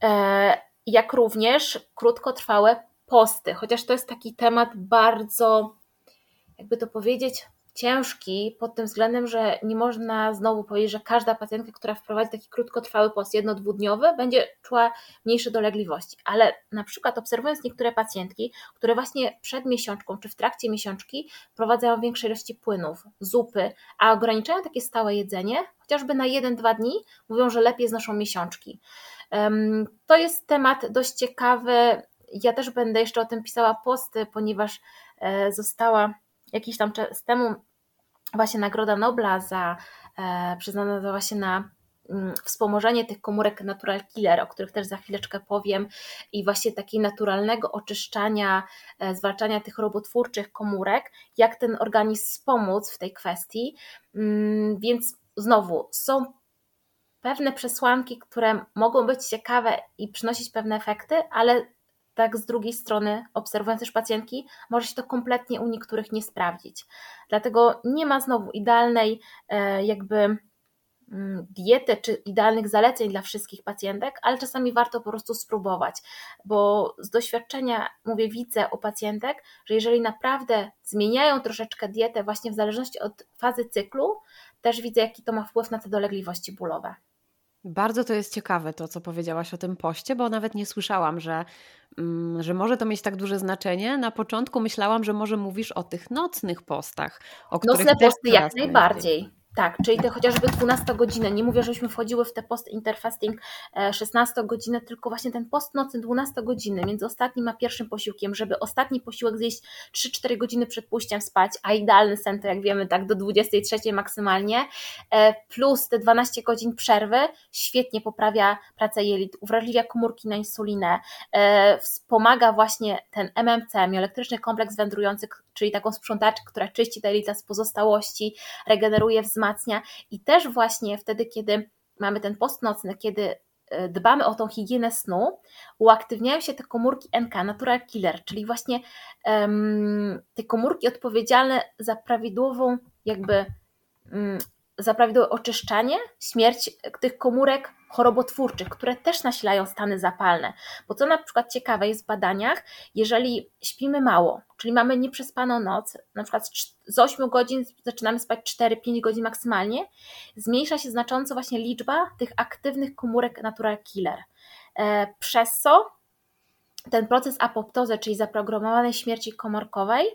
E, jak również krótkotrwałe posty, chociaż to jest taki temat bardzo, jakby to powiedzieć, ciężki pod tym względem, że nie można znowu powiedzieć, że każda pacjentka, która wprowadzi taki krótkotrwały post jedno-dwudniowy, będzie czuła mniejsze dolegliwości. Ale na przykład obserwując niektóre pacjentki, które właśnie przed miesiączką czy w trakcie miesiączki prowadzają większe ilości płynów, zupy, a ograniczają takie stałe jedzenie, chociażby na 1-2 dni, mówią, że lepiej znoszą miesiączki. To jest temat dość ciekawy. Ja też będę jeszcze o tym pisała posty, ponieważ e, została jakiś tam czas temu właśnie Nagroda Nobla za, e, przyznana właśnie na mm, wspomożenie tych komórek natural killer, o których też za chwileczkę powiem, i właśnie takiego naturalnego oczyszczania, e, zwalczania tych robotwórczych komórek, jak ten organizm wspomóc w tej kwestii. Mm, więc znowu są pewne przesłanki, które mogą być ciekawe i przynosić pewne efekty, ale tak z drugiej strony, obserwując też pacjentki, może się to kompletnie u niektórych nie sprawdzić. Dlatego nie ma znowu idealnej e, jakby mm, diety czy idealnych zaleceń dla wszystkich pacjentek, ale czasami warto po prostu spróbować, bo z doświadczenia mówię, widzę u pacjentek, że jeżeli naprawdę zmieniają troszeczkę dietę właśnie w zależności od fazy cyklu, też widzę, jaki to ma wpływ na te dolegliwości bólowe. Bardzo to jest ciekawe, to co powiedziałaś o tym poście, bo nawet nie słyszałam, że, że może to mieć tak duże znaczenie. Na początku myślałam, że może mówisz o tych nocnych postach. O Nocne posty jak najbardziej. Tak, czyli te chociażby 12 godziny. Nie mówię, żebyśmy wchodziły w te post interfasting 16 e, godziny, tylko właśnie ten post nocy 12 godziny między ostatnim a pierwszym posiłkiem, żeby ostatni posiłek zjeść 3-4 godziny przed pójściem spać, a idealny sen to jak wiemy tak do 23 maksymalnie, e, plus te 12 godzin przerwy świetnie poprawia pracę jelit, uwrażliwia komórki na insulinę, e, wspomaga właśnie ten MMC, mioelektryczny kompleks wędrujący, czyli taką sprzątaczkę, która czyści te jelita z pozostałości, regeneruje, wzmacnia. I też właśnie wtedy, kiedy mamy ten post nocny, kiedy e, dbamy o tą higienę snu, uaktywniają się te komórki NK, natural killer, czyli właśnie um, te komórki odpowiedzialne za prawidłową jakby um, za prawidłowe oczyszczanie, śmierć tych komórek chorobotwórczych, które też nasilają stany zapalne. Bo co na przykład ciekawe jest w badaniach, jeżeli śpimy mało, czyli mamy nieprzespaną noc, na przykład z 8 godzin zaczynamy spać 4-5 godzin maksymalnie, zmniejsza się znacząco właśnie liczba tych aktywnych komórek natural killer. E, przez co ten proces apoptozy, czyli zaprogramowanej śmierci komórkowej,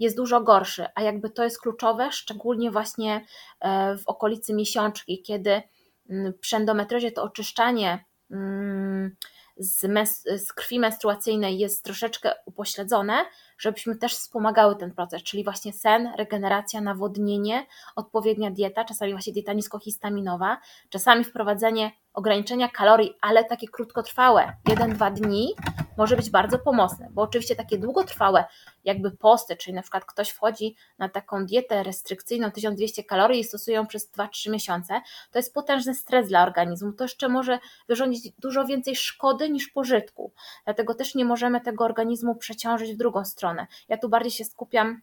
jest dużo gorszy, a jakby to jest kluczowe, szczególnie właśnie e, w okolicy miesiączki, kiedy mm, przy endometriozie to oczyszczanie mm, z, mes- z krwi menstruacyjnej jest troszeczkę upośledzone, żebyśmy też wspomagały ten proces, czyli właśnie sen, regeneracja, nawodnienie, odpowiednia dieta, czasami właśnie dieta niskohistaminowa, czasami wprowadzenie ograniczenia kalorii, ale takie krótkotrwałe, 1-2 dni, może być bardzo pomocne, bo oczywiście takie długotrwałe jakby posty, czyli na przykład ktoś wchodzi na taką dietę restrykcyjną 1200 kalorii i stosuje ją przez 2-3 miesiące, to jest potężny stres dla organizmu, to jeszcze może wyrządzić dużo więcej szkody niż pożytku, dlatego też nie możemy tego organizmu przeciążyć w drugą stronę. Ja tu bardziej się skupiam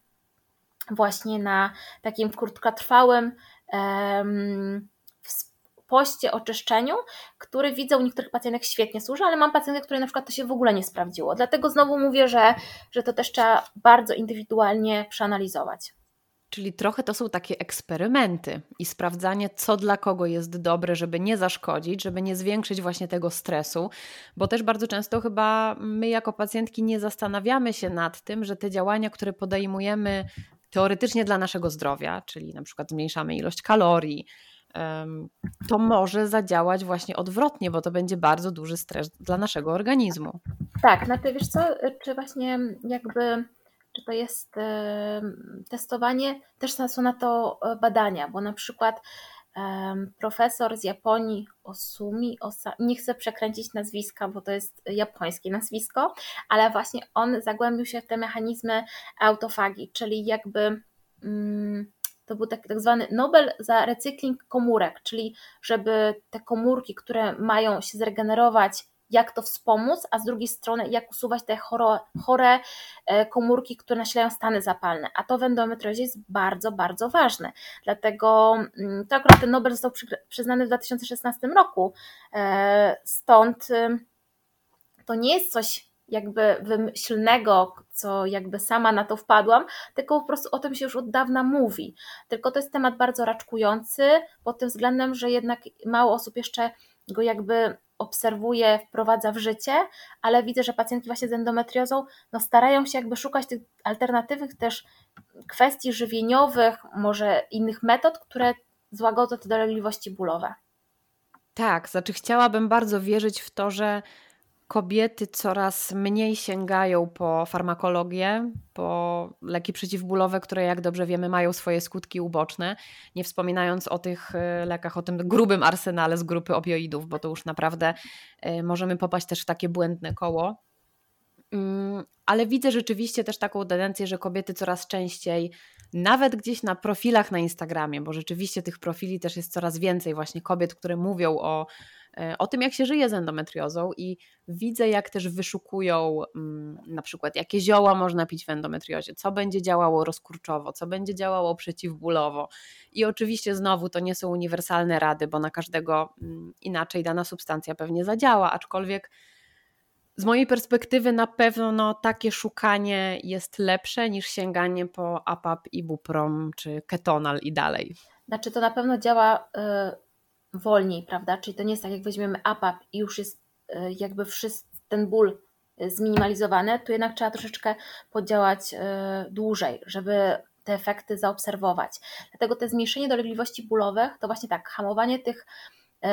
właśnie na takim krótkotrwałym um, poście oczyszczeniu, który widzę u niektórych pacjentek świetnie służy, ale mam pacjentki, które na przykład to się w ogóle nie sprawdziło. Dlatego znowu mówię, że, że to też trzeba bardzo indywidualnie przeanalizować. Czyli trochę to są takie eksperymenty i sprawdzanie, co dla kogo jest dobre, żeby nie zaszkodzić, żeby nie zwiększyć właśnie tego stresu, bo też bardzo często chyba my jako pacjentki nie zastanawiamy się nad tym, że te działania, które podejmujemy teoretycznie dla naszego zdrowia, czyli na przykład zmniejszamy ilość kalorii, to może zadziałać właśnie odwrotnie, bo to będzie bardzo duży stres dla naszego organizmu. Tak, znaczy wiesz co, czy właśnie jakby, czy to jest testowanie, też są na to e, badania, bo na przykład profesor z Japonii Osumi, Osa, nie chcę przekręcić nazwiska, bo to jest japońskie nazwisko, ale właśnie on zagłębił się w te mechanizmy autofagii, czyli jakby mm, to był tak, tak zwany Nobel za recykling komórek, czyli żeby te komórki, które mają się zregenerować, jak to wspomóc, a z drugiej strony jak usuwać te chore, chore komórki, które nasilają stany zapalne. A to w endometriozie jest bardzo, bardzo ważne. Dlatego mm, to akurat ten Nobel został przyznany w 2016 roku. E, stąd to nie jest coś jakby wymyślnego, co jakby sama na to wpadłam, tylko po prostu o tym się już od dawna mówi. Tylko to jest temat bardzo raczkujący pod tym względem, że jednak mało osób jeszcze go jakby obserwuje, wprowadza w życie, ale widzę, że pacjentki właśnie z endometriozą no starają się jakby szukać tych alternatywnych też kwestii żywieniowych, może innych metod, które złagodzą te dolegliwości bólowe. Tak, znaczy chciałabym bardzo wierzyć w to, że kobiety coraz mniej sięgają po farmakologię, po leki przeciwbólowe, które jak dobrze wiemy mają swoje skutki uboczne, nie wspominając o tych y, lekach, o tym grubym arsenale z grupy opioidów, bo to już naprawdę y, możemy popaść też w takie błędne koło. Mm, ale widzę rzeczywiście też taką tendencję, że kobiety coraz częściej, nawet gdzieś na profilach na Instagramie, bo rzeczywiście tych profili też jest coraz więcej, właśnie kobiet, które mówią o E, o tym, jak się żyje z endometriozą i widzę, jak też wyszukują mm, na przykład, jakie zioła można pić w endometriozie, co będzie działało rozkurczowo, co będzie działało przeciwbólowo. I oczywiście znowu to nie są uniwersalne rady, bo na każdego mm, inaczej dana substancja pewnie zadziała, aczkolwiek z mojej perspektywy na pewno no, takie szukanie jest lepsze niż sięganie po APAP, Ibuprom czy Ketonal i dalej. Znaczy to na pewno działa y, wolniej, prawda? Czyli to nie jest tak, jak weźmiemy APAP i już jest e, jakby wszyscy, ten ból e, zminimalizowany, tu jednak trzeba troszeczkę podziałać e, dłużej, żeby te efekty zaobserwować. Dlatego te zmniejszenie dolegliwości bólowych to właśnie tak, hamowanie tych,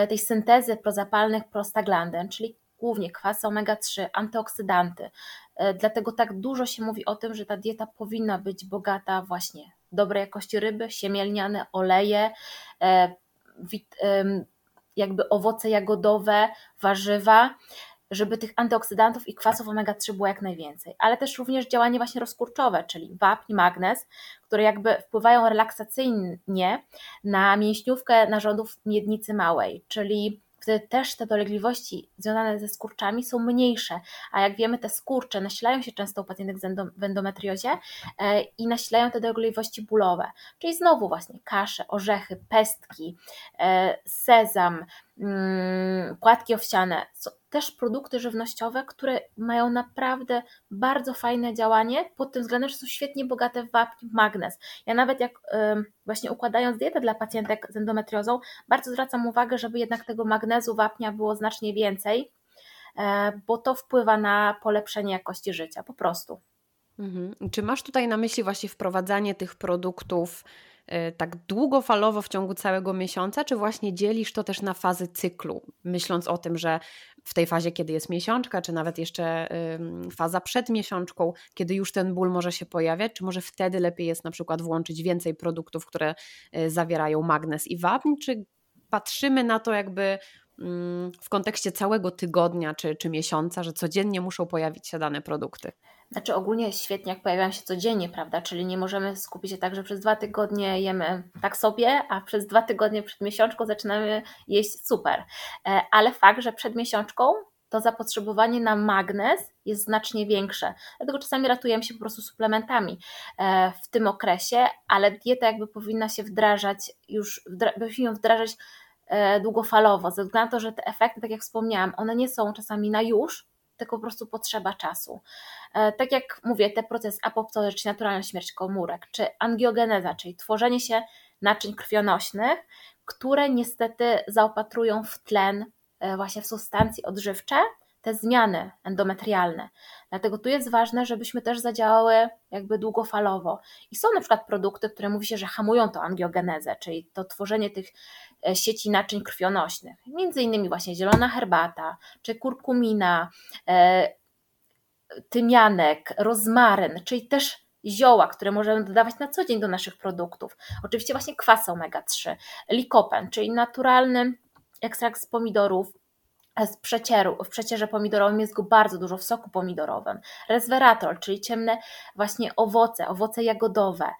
tej syntezy prozapalnych prostaglandyn, czyli głównie kwasy omega-3, antyoksydanty. Dlatego tak dużo się mówi o tym, że ta dieta powinna być bogata właśnie dobrej jakości ryby, siemielniane, oleje, jakby owoce jagodowe, warzywa, żeby tych antyoksydantów i kwasów omega-3 było jak najwięcej, ale też również działanie właśnie rozkurczowe, czyli wapń, magnez, które jakby wpływają relaksacyjnie na mięśniówkę narządów miednicy małej, czyli wtedy też te dolegliwości związane ze skurczami są mniejsze, a jak wiemy te skurcze nasilają się często u pacjentek w endometriozie e, i nasilają te dolegliwości bólowe, czyli znowu właśnie kasze, orzechy, pestki, e, sezam, płatki owsiane, też produkty żywnościowe, które mają naprawdę bardzo fajne działanie pod tym względem, że są świetnie bogate w wapń, magnez. Ja nawet jak właśnie układając dietę dla pacjentek z endometriozą, bardzo zwracam uwagę, żeby jednak tego magnezu, wapnia było znacznie więcej, e, bo to wpływa na polepszenie jakości życia, po prostu. Mhm. Czy masz tutaj na myśli właśnie wprowadzanie tych produktów tak długofalowo w ciągu całego miesiąca, czy właśnie dzielisz to też na fazy cyklu, myśląc o tym, że w tej fazie, kiedy jest miesiączka, czy nawet jeszcze faza przed miesiączką, kiedy już ten ból może się pojawiać, czy może wtedy lepiej jest na przykład włączyć więcej produktów, które y, zawierają magnez i wapń, czy patrzymy na to jakby mm, w kontekście całego tygodnia czy, czy miesiąca, że codziennie muszą pojawić się dane produkty? Znaczy ogólnie świetnie, jak pojawiają się codziennie, prawda? Czyli nie możemy skupić się tak, że przez dwa tygodnie jemy tak sobie, a przez dwa tygodnie przed miesiączką zaczynamy jeść super. E, ale fakt, że przed miesiączką to zapotrzebowanie na magnez jest znacznie większe. Dlatego czasami ratujemy się po prostu suplementami e, w tym okresie, ale dieta jakby powinna się wdrażać już, powinna wdrażać e, długofalowo, ze względu na to, że te efekty, tak jak wspomniałam, one nie są czasami na już, tylko po prostu potrzeba czasu. E, tak jak mówię, te procesy apoptozy, czy naturalna śmierć komórek, czy angiogeneza, czyli tworzenie się naczyń krwionośnych, które niestety zaopatrują w tlen e, właśnie w substancje odżywcze, te zmiany endometrialne. Dlatego tu jest ważne, żebyśmy też zadziałały jakby długofalowo. I są na przykład produkty, które mówi się, że hamują to angiogenezę, czyli to tworzenie tych sieci naczyń krwionośnych. Między innymi właśnie zielona herbata, czy kurkumina, e, tymianek, rozmaryn, czyli też zioła, które możemy dodawać na co dzień do naszych produktów. Oczywiście właśnie kwas omega-3, likopen, czyli naturalny ekstrakt z pomidorów, z przecieru, w przecierze pomidorowym jest go bardzo dużo, w soku pomidorowym. Resveratrol, czyli ciemne właśnie owoce, owoce jagodowe.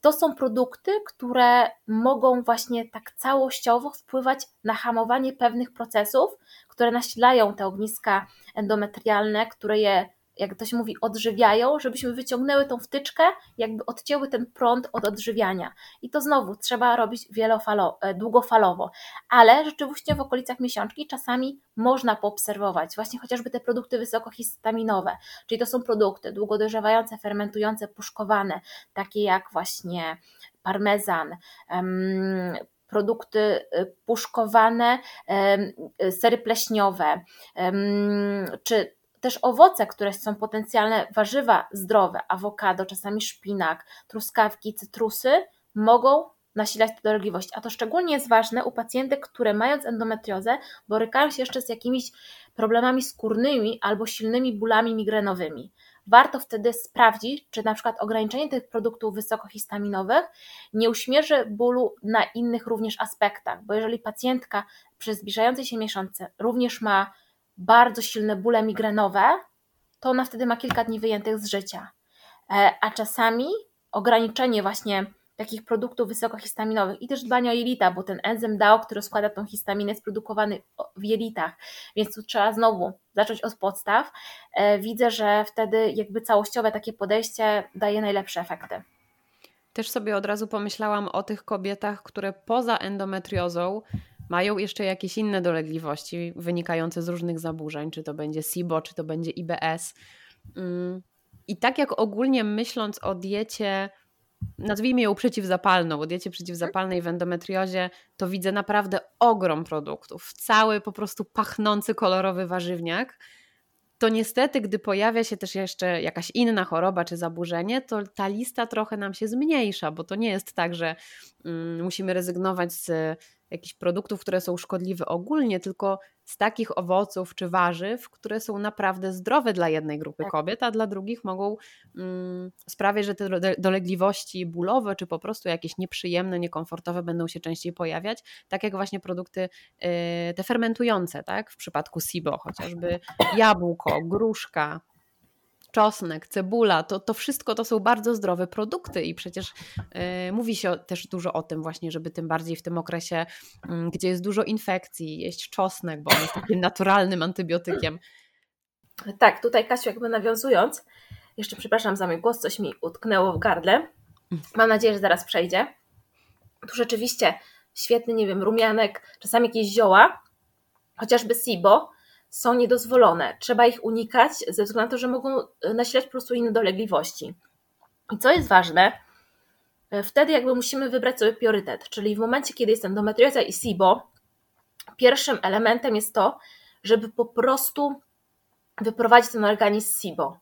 To są produkty, które mogą właśnie tak całościowo wpływać na hamowanie pewnych procesów, które nasilają te ogniska endometrialne, które je jak to się mówi, odżywiają, żebyśmy wyciągnęły tą wtyczkę, jakby odcięły ten prąd od odżywiania. I to znowu trzeba robić e, długofalowo, ale rzeczywiście w okolicach miesiączki czasami można poobserwować właśnie chociażby te produkty wysokohistaminowe, czyli to są produkty długo dojrzewające, fermentujące, puszkowane, takie jak właśnie parmezan, produkty e, puszkowane, sery pleśniowe, czy też owoce, które są potencjalne warzywa zdrowe, awokado, czasami szpinak, truskawki, cytrusy, mogą nasilać tę dolegliwość. A to szczególnie jest ważne u pacjentek, które mając endometriozę, borykają się jeszcze z jakimiś problemami skórnymi albo silnymi bólami migrenowymi. Warto wtedy sprawdzić, czy na przykład ograniczenie tych produktów wysokohistaminowych nie uśmierzy bólu na innych również aspektach, bo jeżeli pacjentka przez zbliżające się miesiące również ma bardzo silne bóle migrenowe, to ona wtedy ma kilka dni wyjętych z życia. E, a czasami ograniczenie właśnie takich produktów wysokohistaminowych i też dbanie o jelita, bo ten enzym DAO, który składa tą histaminę, jest produkowany w jelitach, więc tu trzeba znowu zacząć od podstaw. E, widzę, że wtedy jakby całościowe takie podejście daje najlepsze efekty. Też sobie od razu pomyślałam o tych kobietach, które poza endometriozą mają jeszcze jakieś inne dolegliwości wynikające z różnych zaburzeń, czy to będzie SIBO, czy to będzie IBS. Mm, I tak jak ogólnie myśląc o diecie, nazwijmy ją przeciwzapalną, o diecie przeciwzapalnej w endometriozie, to widzę naprawdę ogrom produktów. Cały po prostu pachnący kolorowy warzywniak. To niestety, gdy pojawia się też jeszcze jakaś inna choroba czy zaburzenie, to ta lista trochę nam się zmniejsza, bo to nie jest tak, że mm, musimy rezygnować z jakichś produktów, które są szkodliwe ogólnie, tylko z takich owoców czy warzyw, które są naprawdę zdrowe dla jednej grupy tak. kobiet, a dla drugich mogą mm, sprawiać, że te dolegliwości bólowe czy po prostu jakieś nieprzyjemne, niekomfortowe będą się częściej pojawiać, tak jak właśnie produkty yy, te fermentujące, tak? W przypadku SIBO chociażby jabłko, gruszka, czosnek, cebula, to, to wszystko to są bardzo zdrowe produkty i przecież y, mówi się też dużo o tym właśnie, żeby tym bardziej w tym okresie, y, gdzie jest dużo infekcji, jeść czosnek, bo on jest takim naturalnym antybiotykiem. Tak, tutaj Kasiu jakby nawiązując, jeszcze przepraszam za mój głos, coś mi utknęło w gardle. Mam nadzieję, że zaraz przejdzie. Tu rzeczywiście świetny, nie wiem, rumianek, czasami jakieś zioła, chociażby SIBO, są niedozwolone. Trzeba ich unikać ze względu na to, że mogą e, nasilać po prostu inne dolegliwości. I co jest ważne, e, wtedy jakby musimy wybrać sobie priorytet, czyli w momencie, kiedy jest endometrioza i SIBO, pierwszym elementem jest to, żeby po prostu wyprowadzić ten organizm SIBO.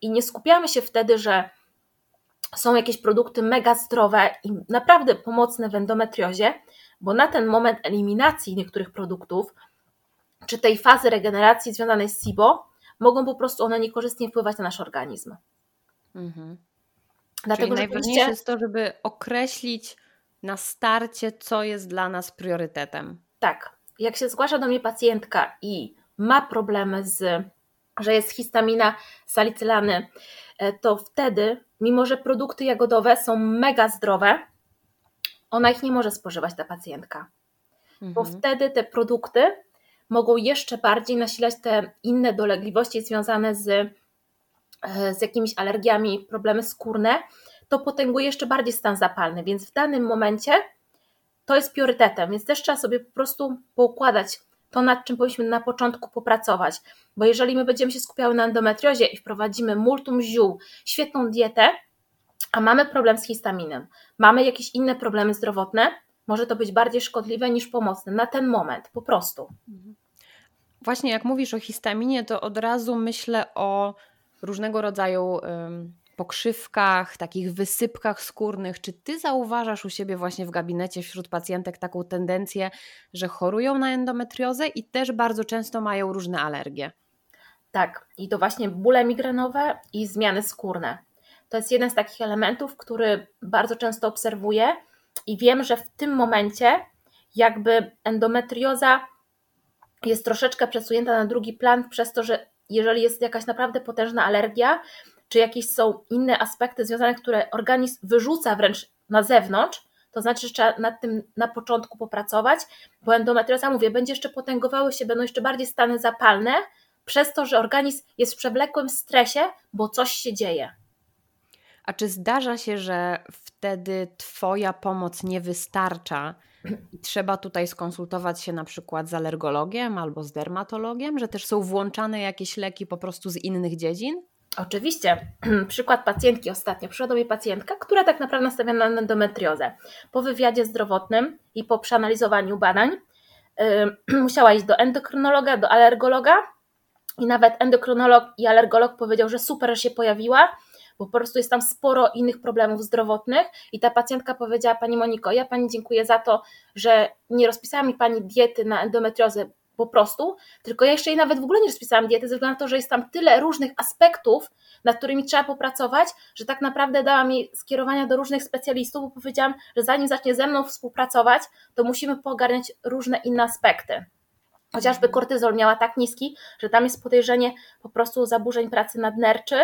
I nie skupiamy się wtedy, że są jakieś produkty mega zdrowe i naprawdę pomocne w endometriozie, bo na ten moment eliminacji niektórych produktów czy tej fazy regeneracji związanej z SIBO, mogą po prostu one niekorzystnie wpływać na nasz organizm. Mhm. Dlatego, Czyli najważniejsze jest to, żeby określić na starcie, co jest dla nas priorytetem. Tak. Jak się zgłasza do mnie pacjentka i ma problemy z, że jest histamina, salicylany, e, to wtedy, mimo że produkty jagodowe są mega zdrowe, ona ich nie może spożywać, ta pacjentka. Mhm. Bo wtedy te produkty mogą jeszcze bardziej nasilać te inne dolegliwości związane z, e, z jakimiś alergiami, problemy skórne, to potęguje jeszcze bardziej stan zapalny, więc w danym momencie to jest priorytetem, więc też trzeba sobie po prostu poukładać to, nad czym powinniśmy na początku popracować, bo jeżeli my będziemy się skupiały na endometriozie i wprowadzimy multum ziół, świetną dietę, a mamy problem z histaminem, mamy jakieś inne problemy zdrowotne, może to być bardziej szkodliwe niż pomocne na ten moment, po prostu. Właśnie jak mówisz o histaminie, to od razu myślę o różnego rodzaju pokrzywkach, takich wysypkach skórnych. Czy ty zauważasz u siebie właśnie w gabinecie wśród pacjentek taką tendencję, że chorują na endometriozę i też bardzo często mają różne alergie? Tak, i to właśnie bóle migrenowe i zmiany skórne. To jest jeden z takich elementów, który bardzo często obserwuję i wiem, że w tym momencie jakby endometrioza jest troszeczkę przesunięta na drugi plan przez to, że jeżeli jest jakaś naprawdę potężna alergia, czy jakieś są inne aspekty związane, które organizm wyrzuca wręcz na zewnątrz, to znaczy, że trzeba nad tym na początku popracować, bo endometrioza, mówię, będzie jeszcze potęgowały się, będą jeszcze bardziej stany zapalne, przez to, że organizm jest w przewlekłym stresie, bo coś się dzieje. A czy zdarza się, że wtedy Twoja pomoc nie wystarcza trzeba tutaj skonsultować się na przykład z alergologiem albo z dermatologiem, że też są włączane jakieś leki po prostu z innych dziedzin? Oczywiście. *clears throat* Przykład pacjentki ostatnio. Przyszła mnie pacjentka, która tak naprawdę nastawiona na endometriozę. Po wywiadzie zdrowotnym i po przeanalizowaniu badań yy, *clears throat* musiała iść do endokrynologa, do alergologa i nawet endokrynolog i alergolog powiedział, że super, że się pojawiła, bo po prostu jest tam sporo innych problemów zdrowotnych i ta pacjentka powiedziała Pani Moniko, ja Pani dziękuję za to, że nie rozpisała mi Pani diety na endometriozę po prostu, tylko ja jeszcze jej nawet w ogóle nie rozpisałam diety, ze względu na to, że jest tam tyle różnych aspektów, nad którymi trzeba popracować, że tak naprawdę dała mi skierowania do różnych specjalistów, bo powiedziałam, że zanim zacznie ze mną współpracować, to musimy pogarniać różne inne aspekty. Chociażby kortyzol miała tak niski, że tam jest podejrzenie po prostu zaburzeń pracy nadnerczy,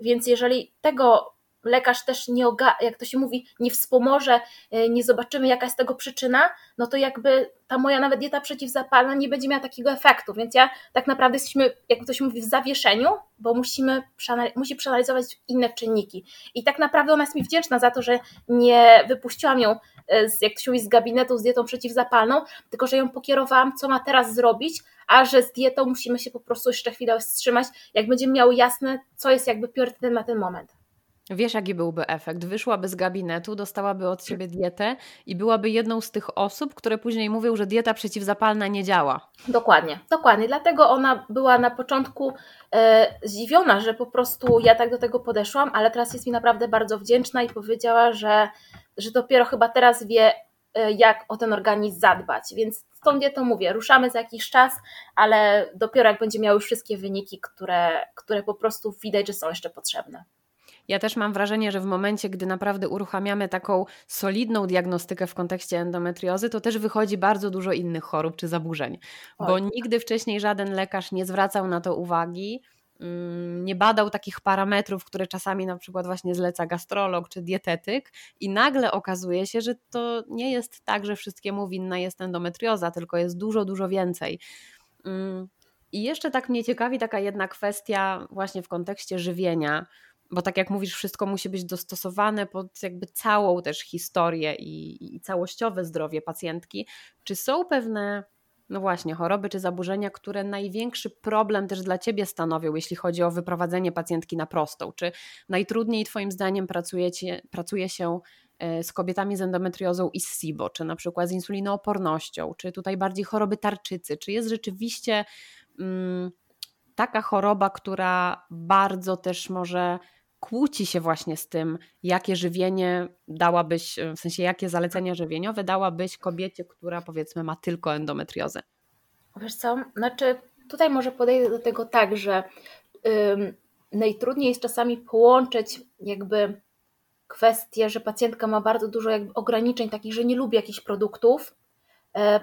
więc jeżeli tego lekarz też nie, jak to się mówi, nie wspomoże, e, nie zobaczymy jaka jest tego przyczyna, no to jakby ta moja nawet dieta przeciwzapalna nie będzie miała takiego efektu, więc ja tak naprawdę jesteśmy, jak to się mówi, w zawieszeniu, bo musimy musi przeanalizować inne czynniki. I tak naprawdę ona jest mi wdzięczna za to, że nie wypuściłam ją e, z, jak to się mówi, z gabinetu z dietą przeciwzapalną, tylko że ją pokierowałam, co ma teraz zrobić, a że z dietą musimy się po prostu jeszcze chwilę wstrzymać, jak będziemy miały jasne, co jest jakby priorytetem na ten moment. Wiesz, jaki byłby efekt? Wyszłaby z gabinetu, dostałaby od ciebie dietę i byłaby jedną z tych osób, które później mówią, że dieta przeciwzapalna nie działa. Dokładnie, dokładnie. Dlatego ona była na początku e, zdziwiona, że po prostu ja tak do tego podeszłam, ale teraz jest mi naprawdę bardzo wdzięczna i powiedziała, że, że dopiero chyba teraz wie, e, jak o ten organizm zadbać. Więc stąd ja to mówię, ruszamy za jakiś czas, ale dopiero jak będzie miał już wszystkie wyniki, które, które po prostu widać, że są jeszcze potrzebne. Ja też mam wrażenie, że w momencie, gdy naprawdę uruchamiamy taką solidną diagnostykę w kontekście endometriozy, to też wychodzi bardzo dużo innych chorób czy zaburzeń, bo nigdy wcześniej żaden lekarz nie zwracał na to uwagi mm, nie badał takich parametrów, które czasami na przykład właśnie zleca gastrolog czy dietetyk i nagle okazuje się, że to nie jest tak, że wszystkiemu winna jest endometrioza, tylko jest dużo, dużo więcej. Mm, I jeszcze tak mnie ciekawi taka jedna kwestia właśnie w kontekście żywienia, bo tak jak mówisz, wszystko musi być dostosowane pod jakby całą też historię i, i całościowe zdrowie pacjentki. Czy są pewne, no właśnie, choroby czy zaburzenia, które największy problem też dla Ciebie stanowią, jeśli chodzi o wyprowadzenie pacjentki na prostą? Czy najtrudniej Twoim zdaniem pracujecie, pracuje się e, z kobietami z endometriozą i z SIBO, czy na przykład z insulinoopornością, czy tutaj bardziej choroby tarczycy? Czy jest rzeczywiście mm, taka choroba, która bardzo też może kłóci się właśnie z tym, jakie żywienie dałabyś, w sensie jakie zalecenia żywieniowe dałabyś kobiecie, która powiedzmy ma tylko endometriozę? Wiesz co, znaczy tutaj może podejdę do tego tak, że ym, najtrudniej jest czasami połączyć jakby kwestię, że pacjentka ma bardzo dużo jakby ograniczeń takich, że nie lubi jakichś produktów, e,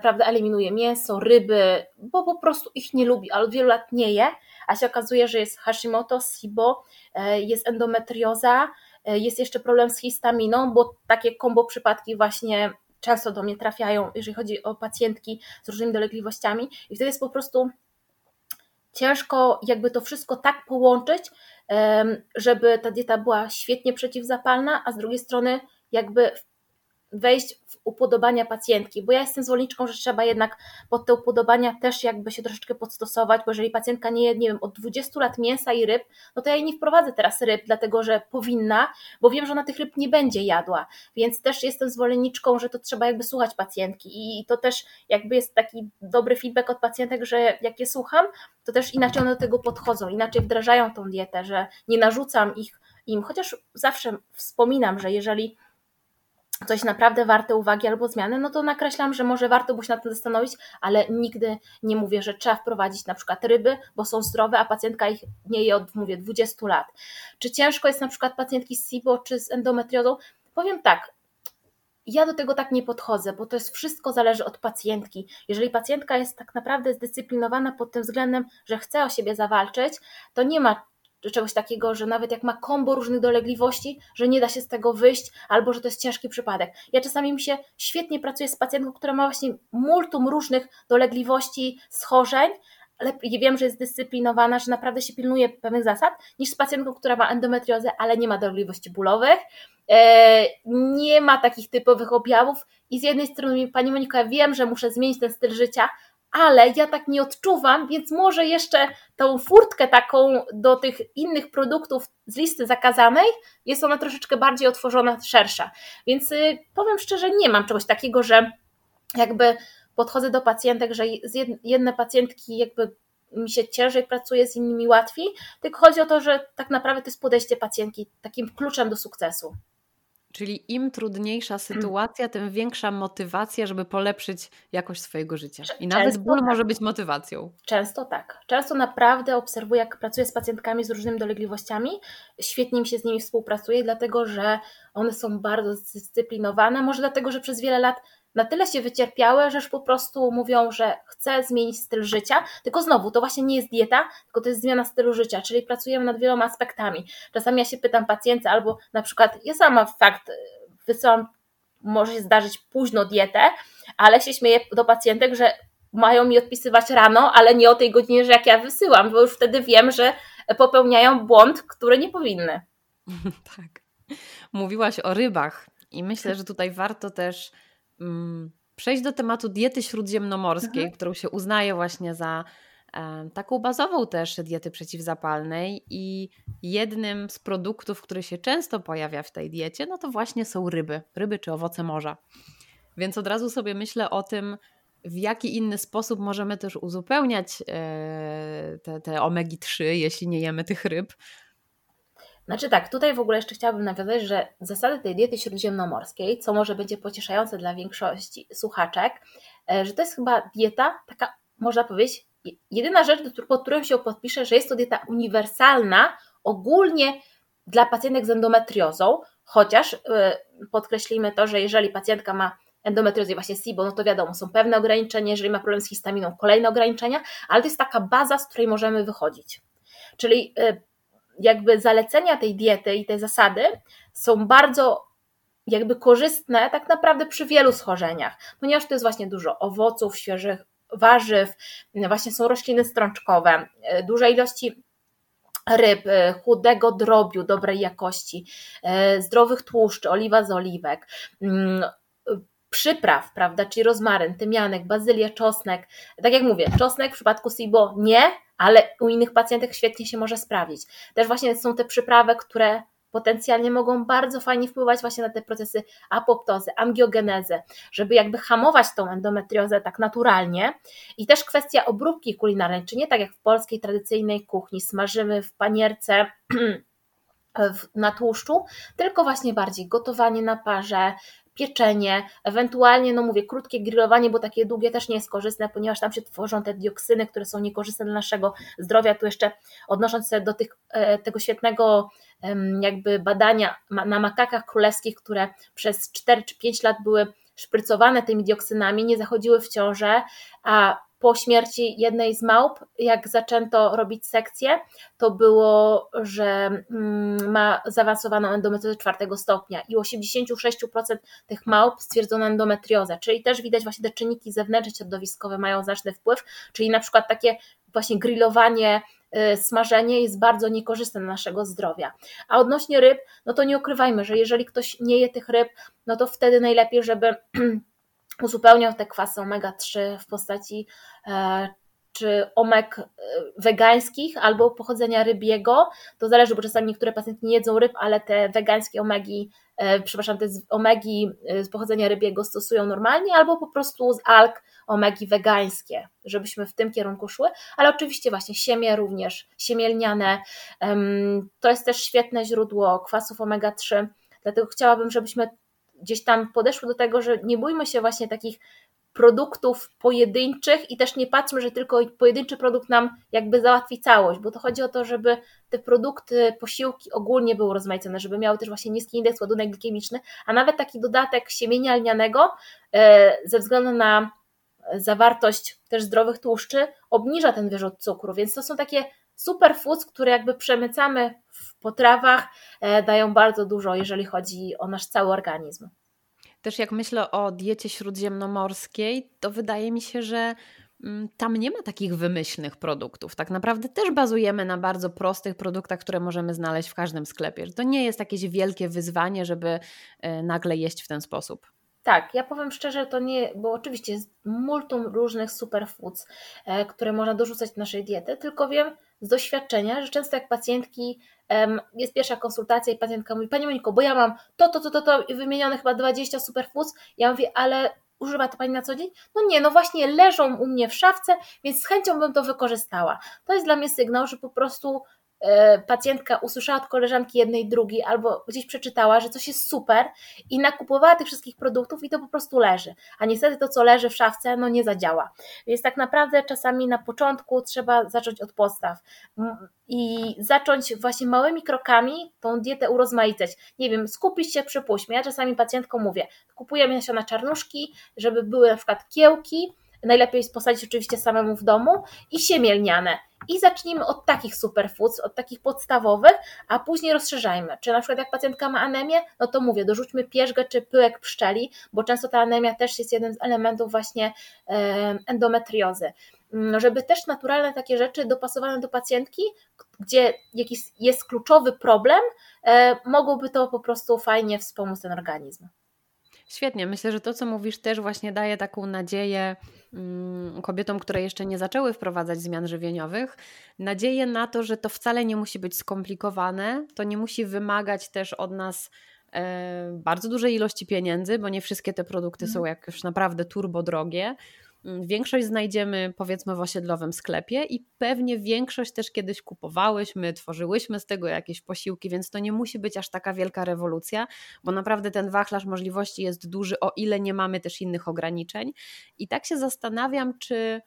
prawda, eliminuje mięso, ryby, bo po prostu ich nie lubi, ale od wielu lat nie je, a się okazuje, że jest Hashimoto, SIBO, e, jest endometrioza, e, jest jeszcze problem z histaminą, bo takie kombo przypadki właśnie często do mnie trafiają, jeżeli chodzi o pacjentki z różnymi dolegliwościami. I wtedy jest po prostu ciężko jakby to wszystko tak połączyć, żeby ta dieta była świetnie przeciwzapalna, a z drugiej strony jakby wejść w upodobania pacjentki, bo ja jestem zwolenniczką, że trzeba jednak pod te upodobania też jakby się troszeczkę podstosować, bo jeżeli pacjentka nie je, nie wiem, od 20 lat mięsa i ryb, no to ja jej nie wprowadzę teraz ryb, dlatego że powinna, bo wiem, że ona tych ryb nie będzie jadła, więc też jestem zwolenniczką, że to trzeba jakby słuchać pacjentki i to też jakby jest taki dobry feedback od pacjentek, że jak je słucham, to też inaczej one do tego podchodzą, inaczej wdrażają tą dietę, że nie narzucam ich im, chociaż zawsze wspominam, że jeżeli coś naprawdę warte uwagi albo zmiany, no to nakreślam, że może warto by się nad tym zastanowić, ale nigdy nie mówię, że trzeba wprowadzić na przykład ryby, bo są zdrowe, a pacjentka ich nie je od, mówię, 20 lat. Czy ciężko jest na przykład pacjentki z SIBO czy z endometriozą? Powiem tak, ja do tego tak nie podchodzę, bo to jest wszystko zależy od pacjentki. Jeżeli pacjentka jest tak naprawdę zdyscyplinowana pod tym względem, że chce o siebie zawalczyć, to nie ma czegoś takiego, że nawet jak ma kombo różnych dolegliwości, że nie da się z tego wyjść, albo że to jest ciężki przypadek. Ja czasami mi się świetnie pracuję z pacjentką, która ma właśnie multum różnych dolegliwości, schorzeń, ale wiem, że jest dyscyplinowana, że naprawdę się pilnuje pewnych zasad, niż z pacjentką, która ma endometriozę, ale nie ma dolegliwości bólowych, e, nie ma takich typowych objawów i z jednej strony Pani Monika, wiem, że muszę zmienić ten styl życia, ale ja tak nie odczuwam, więc może jeszcze tą furtkę taką do tych innych produktów z listy zakazanej jest ona troszeczkę bardziej otworzona, szersza. Więc y, powiem szczerze, nie mam czegoś takiego, że jakby podchodzę do pacjentek, że jedne pacjentki jakby mi się ciężej pracuje, z innymi łatwiej, tylko chodzi o to, że tak naprawdę to jest podejście pacjentki takim kluczem do sukcesu. Czyli im trudniejsza sytuacja, tym większa motywacja, żeby polepszyć jakość swojego życia. I nawet Często ból tak. może być motywacją. Często tak. Często naprawdę obserwuję, jak pracuję z pacjentkami z różnymi dolegliwościami. Świetnie mi się z nimi współpracuje, dlatego że one są bardzo zdyscyplinowane. Może dlatego, że przez wiele lat na tyle się wycierpiały, że już po prostu mówią, że chcę zmienić styl życia, tylko znowu, to właśnie nie jest dieta, tylko to jest zmiana stylu życia, czyli pracujemy nad wieloma aspektami. Czasami ja się pytam pacjenta, albo na przykład ja sama fakt wysyłam, może się zdarzyć późno dietę, ale się śmieję do pacjentek, że mają mi odpisywać rano, ale nie o tej godzinie, że jak ja wysyłam, bo już wtedy wiem, że popełniają błąd, który nie powinny. *laughs* tak. Mówiłaś o rybach i myślę, *laughs* że tutaj warto też przejść do tematu diety śródziemnomorskiej, mhm. którą się uznaje właśnie za taką bazową też diety przeciwzapalnej i jednym z produktów, który się często pojawia w tej diecie, no to właśnie są ryby, ryby czy owoce morza. Więc od razu sobie myślę o tym, w jaki inny sposób możemy też uzupełniać e, te, te omegi-3, jeśli nie jemy tych ryb. Znaczy tak, tutaj w ogóle jeszcze chciałabym nawiązać, że zasady tej diety śródziemnomorskiej, co może będzie pocieszające dla większości słuchaczek, e, że to jest chyba dieta taka, można powiedzieć, jedyna rzecz, pod którą się podpiszę, że jest to dieta uniwersalna, ogólnie dla pacjentek z endometriozą, chociaż e, podkreślimy to, że jeżeli pacjentka ma endometriozę właśnie SIBO, no to wiadomo, są pewne ograniczenia, jeżeli ma problem z histaminą, kolejne ograniczenia, ale to jest taka baza, z której możemy wychodzić. Czyli e, jakby zalecenia tej diety i te zasady są bardzo jakby korzystne tak naprawdę przy wielu schorzeniach, ponieważ to jest właśnie dużo owoców, świeżych warzyw, właśnie są rośliny strączkowe, e, duże ilości ryb, e, chudego drobiu dobrej jakości, e, zdrowych tłuszczy, oliwa z oliwek, mm, przypraw, prawda, czyli rozmaryn, tymianek, bazylia, czosnek. Tak jak mówię, czosnek w przypadku SIBO nie, ale u innych pacjentek świetnie się może sprawdzić. Też właśnie są te przyprawy, które potencjalnie mogą bardzo fajnie wpływać właśnie na te procesy apoptozy, angiogenezę, żeby jakby hamować tą endometriozę tak naturalnie. I też kwestia obróbki kulinarnej, czy nie tak jak w polskiej tradycyjnej kuchni, smażymy w panierce *clears throat* na tłuszczu, tylko właśnie bardziej gotowanie na parze, pieczenie, ewentualnie, no mówię, krótkie grillowanie, bo takie długie też nie jest korzystne, ponieważ tam się tworzą te dioksyny, które są niekorzystne dla naszego zdrowia. Tu jeszcze odnosząc się do tych, e, tego świetnego jakby badania na makakach królewskich, które przez 4 czy 5 lat były szprycowane tymi dioksynami, nie zachodziły w ciążę, a po śmierci jednej z małp, jak zaczęto robić sekcję, to było, że mm, ma zaawansowaną endometriozę czwartego stopnia i u 86% tych małp stwierdzono endometriozę, czyli też widać właśnie te czynniki zewnętrzne środowiskowe mają znaczny wpływ, czyli na przykład takie właśnie grillowanie y, smażenie jest bardzo niekorzystne dla naszego zdrowia. A odnośnie ryb, no to nie ukrywajmy, że jeżeli ktoś nie je tych ryb, no to wtedy najlepiej, żeby *clears throat* uzupełniał te kwasy omega-3 w postaci e, czy omek e, wegańskich albo pochodzenia rybiego. To zależy, bo czasami niektóre pacjentki nie jedzą ryb, ale te wegańskie omegi, e, przepraszam, te omegi z pochodzenia rybiego stosują normalnie, albo po prostu z alg omegi wegańskie, żebyśmy w tym kierunku szły, ale oczywiście właśnie siemię również, siemielniane, to jest też świetne źródło kwasów omega-3, dlatego chciałabym, żebyśmy gdzieś tam podeszły do tego, że nie bójmy się właśnie takich produktów pojedynczych i też nie patrzmy, że tylko pojedynczy produkt nam jakby załatwi całość, bo to chodzi o to, żeby te produkty, posiłki ogólnie były rozmaicone, żeby miały też właśnie niski indeks ładunek glikemiczny, a nawet taki dodatek siemienia lnianego e, ze względu na zawartość też zdrowych tłuszczy obniża ten wyrzut cukru, więc to są takie superfoods, które jakby przemycamy w potrawach, e, dają bardzo dużo, jeżeli chodzi o nasz cały organizm. Też jak myślę o diecie śródziemnomorskiej, to wydaje mi się, że mm, tam nie ma takich wymyślnych produktów. Tak naprawdę też bazujemy na bardzo prostych produktach, które możemy znaleźć w każdym sklepie. To nie jest jakieś wielkie wyzwanie, żeby e, nagle jeść w ten sposób. Tak, ja powiem szczerze, to nie, bo oczywiście jest multum różnych superfoods, e, które można dorzucać do naszej diety, tylko wiem, z doświadczenia, że często jak pacjentki, jest pierwsza konsultacja i pacjentka mówi, Pani Moniko, bo ja mam to, to, to, to, to wymienione chyba 20 superfoods, ja mówię, ale używa to Pani na co dzień? No nie, no właśnie leżą u mnie w szafce, więc z chęcią bym to wykorzystała. To jest dla mnie sygnał, że po prostu pacjentka usłyszała od koleżanki jednej, drugiej, albo gdzieś przeczytała, że coś jest super i nakupowała tych wszystkich produktów i to po prostu leży. A niestety to, co leży w szafce, no nie zadziała. Więc tak naprawdę czasami na początku trzeba zacząć od podstaw i zacząć właśnie małymi krokami tą dietę urozmaicać. Nie wiem, skupić się, przypuśćmy, ja czasami pacjentkom mówię, kupujemy nasiona czarnuszki, żeby były na przykład kiełki, najlepiej posadzić oczywiście samemu w domu i siemielniane. I zacznijmy od takich superfoods, od takich podstawowych, a później rozszerzajmy. Czy na przykład jak pacjentka ma anemię, no to mówię, dorzućmy pierzgę czy pyłek pszczeli, bo często ta anemia też jest jednym z elementów właśnie endometriozy. No, żeby też naturalne takie rzeczy dopasowane do pacjentki, gdzie jakiś jest kluczowy problem, e, mogłoby to po prostu fajnie wspomóc ten organizm. Świetnie. Myślę, że to, co mówisz, też właśnie daje taką nadzieję mm, kobietom, które jeszcze nie zaczęły wprowadzać zmian żywieniowych, nadzieję na to, że to wcale nie musi być skomplikowane, to nie musi wymagać też od nas e, bardzo dużej ilości pieniędzy, bo nie wszystkie te produkty są mhm. jakieś naprawdę turbo drogie. Mm, większość znajdziemy powiedzmy w osiedlowym sklepie i pewnie większość też kiedyś kupowałyśmy, tworzyłyśmy z tego jakieś posiłki, więc to nie musi być aż taka wielka rewolucja, bo naprawdę ten wachlarz możliwości jest duży, o ile nie mamy też innych ograniczeń. I tak się zastanawiam, czy,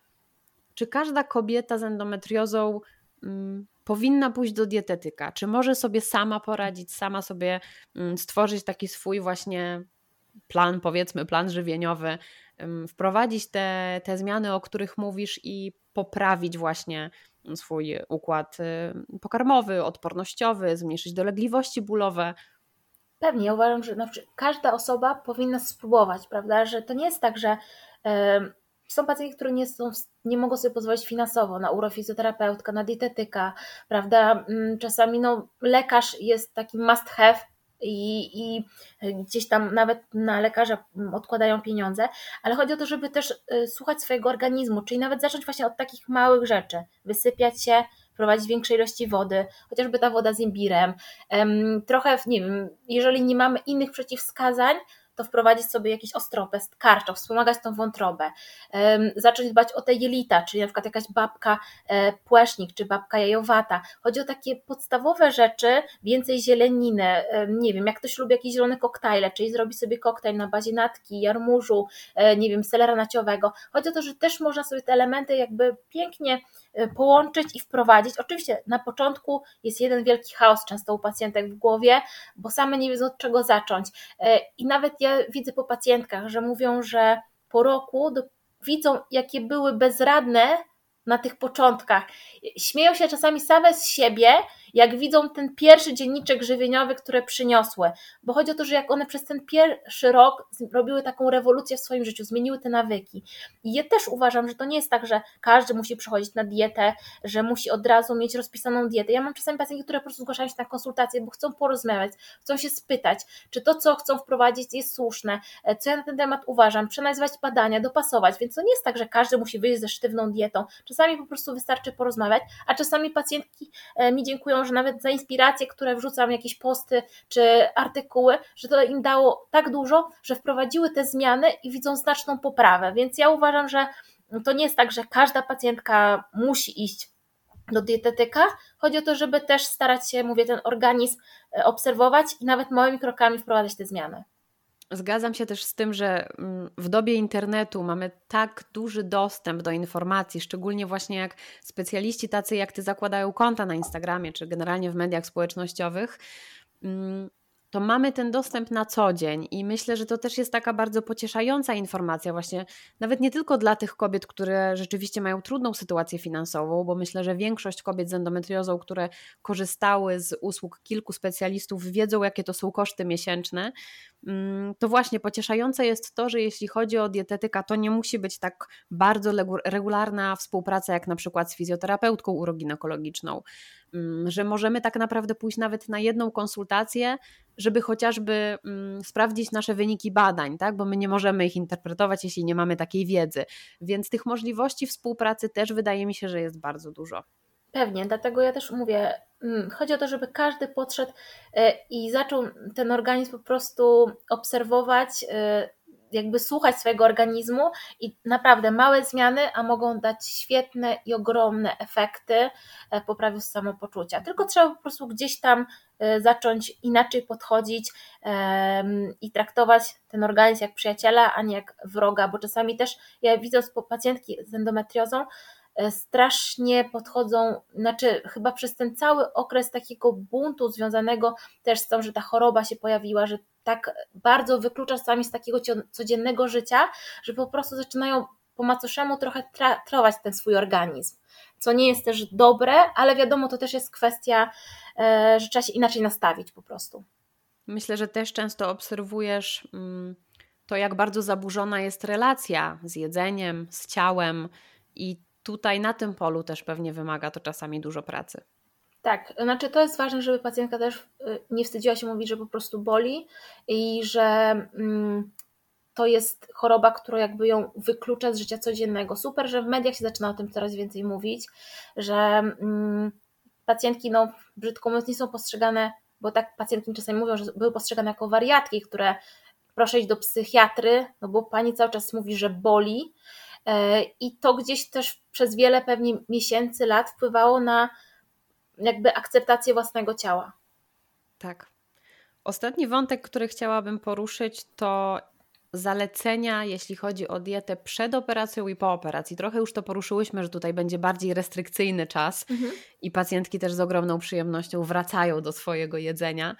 czy każda kobieta z endometriozą mm, powinna pójść do dietetyka, czy może sobie sama poradzić, sama sobie mm, stworzyć taki swój właśnie plan, powiedzmy, plan żywieniowy, wprowadzić te, te zmiany, o których mówisz i poprawić właśnie swój układ pokarmowy, odpornościowy, zmniejszyć dolegliwości bólowe. Pewnie, ja uważam, że każda osoba powinna spróbować, prawda? Że to nie jest tak, że są pacjenci, którzy nie, są, nie mogą sobie pozwolić finansowo na urofizjoterapeutka, na dietetyka, prawda? Mm, czasami no, lekarz jest taki must have, i, i gdzieś tam nawet na lekarza odkładają pieniądze, ale chodzi o to, żeby też y, słuchać swojego organizmu, czyli nawet zacząć właśnie od takich małych rzeczy, wysypiać się, prowadzić większej ilości wody, chociażby ta woda z imbirem, trochę, nie wiem, jeżeli nie mamy innych przeciwwskazań, to wprowadzić sobie jakiś ostropest, karczo, wspomagać tą wątrobę, zacząć dbać o te jelita, czyli na przykład jakaś babka e, płesznik, czy babka jajowata. Chodzi o takie podstawowe rzeczy, więcej zieleniny, nie wiem, jak ktoś lubi jakieś zielone koktajle, czyli zrobi sobie koktajl na bazie natki, jarmużu, e, nie wiem, selera naciowego. Chodzi o to, że też można sobie te elementy jakby pięknie e, połączyć i wprowadzić. Oczywiście na początku jest jeden wielki chaos często u pacjentek w głowie, bo same nie wiedzą od czego zacząć. I nawet ja ja widzę po pacjentkach, że mówią, że po roku do, widzą, jakie były bezradne na tych początkach. Śmieją się czasami same z siebie, jak widzą ten pierwszy dzienniczek żywieniowy, które przyniosły. Bo chodzi o to, że jak one przez ten pierwszy rok robiły taką rewolucję w swoim życiu, zmieniły te nawyki. I ja też uważam, że to nie jest tak, że każdy musi przychodzić na dietę, że musi od razu mieć rozpisaną dietę. Ja mam czasami pacjentki, które po prostu zgłaszają się na konsultacje, bo chcą porozmawiać, chcą się spytać, czy to, co chcą wprowadzić, jest słuszne, e, co ja na ten temat uważam, przeanalizować badania, dopasować. Więc to nie jest tak, że każdy musi wyjść ze sztywną dietą. Czasami po prostu wystarczy porozmawiać, a czasami pacjentki e, mi dziękują że nawet za inspiracje, które wrzucam, jakieś posty czy artykuły, że to im dało tak dużo, że wprowadziły te zmiany i widzą znaczną poprawę. Więc ja uważam, że to nie jest tak, że każda pacjentka musi iść do dietetyka. Chodzi o to, żeby też starać się, mówię, ten organizm e, obserwować i nawet małymi krokami wprowadzać te zmiany. Zgadzam się też z tym, że mm, w dobie internetu mamy tak duży dostęp do informacji, szczególnie właśnie jak specjaliści tacy jak ty zakładają konta na Instagramie czy generalnie w mediach społecznościowych, mm, to mamy ten dostęp na co dzień i myślę, że to też jest taka bardzo pocieszająca informacja, właśnie nawet nie tylko dla tych kobiet, które rzeczywiście mają trudną sytuację finansową, bo myślę, że większość kobiet z endometriozą, które korzystały z usług kilku specjalistów, wiedzą, jakie to są koszty miesięczne. Mm, to właśnie pocieszające jest to, że jeśli chodzi o dietetyka, to nie musi być tak bardzo regularna współpraca, jak na przykład z fizjoterapeutką uroginekologiczną, mm, że możemy tak naprawdę pójść nawet na jedną konsultację, żeby chociażby mm, sprawdzić nasze wyniki badań, tak? bo my nie możemy ich interpretować, jeśli nie mamy takiej wiedzy. Więc tych możliwości współpracy też wydaje mi się, że jest bardzo dużo. Pewnie, dlatego ja też mówię, chodzi o to, żeby każdy podszedł e, i zaczął ten organizm po prostu obserwować, e, jakby słuchać swojego organizmu i naprawdę małe zmiany, a mogą dać świetne i ogromne efekty w poprawie samopoczucia. Tylko trzeba po prostu gdzieś tam e, zacząć inaczej podchodzić i traktować ten organizm jak przyjaciela, a nie jak wroga, bo czasami też ja widzę pacjentki z endometriozą, E, strasznie podchodzą, znaczy chyba przez ten cały okres takiego buntu związanego też z tym, że ta choroba się pojawiła, że tak bardzo wyklucza sami z takiego codziennego życia, że po prostu zaczynają po macoszemu trochę trować ten swój organizm, co nie jest też dobre, ale wiadomo, to też jest kwestia, e, że trzeba się inaczej nastawić po prostu. Myślę, że też często obserwujesz mm, to, jak bardzo zaburzona jest relacja z jedzeniem, z ciałem i tutaj na tym polu też pewnie wymaga to czasami dużo pracy. Tak, znaczy to jest ważne, żeby pacjentka też y, nie wstydziła się mówić, że po prostu boli i że mm, to jest choroba, która jakby ją wyklucza z życia codziennego. Super, że w mediach się zaczyna o tym coraz więcej mówić, że mm, pacjentki, no brzydko mówiąc, nie są postrzegane, bo tak pacjentki czasami mówią, że były postrzegane jako wariatki, które proszę iść do psychiatry, no bo pani cały czas mówi, że boli, i to gdzieś też przez wiele pewnie miesięcy, lat wpływało na jakby akceptację własnego ciała. Tak. Ostatni wątek, który chciałabym poruszyć, to zalecenia, jeśli chodzi o dietę przed operacją i po operacji. Trochę już to poruszyłyśmy, że tutaj będzie bardziej restrykcyjny czas mhm. i pacjentki też z ogromną przyjemnością wracają do swojego jedzenia.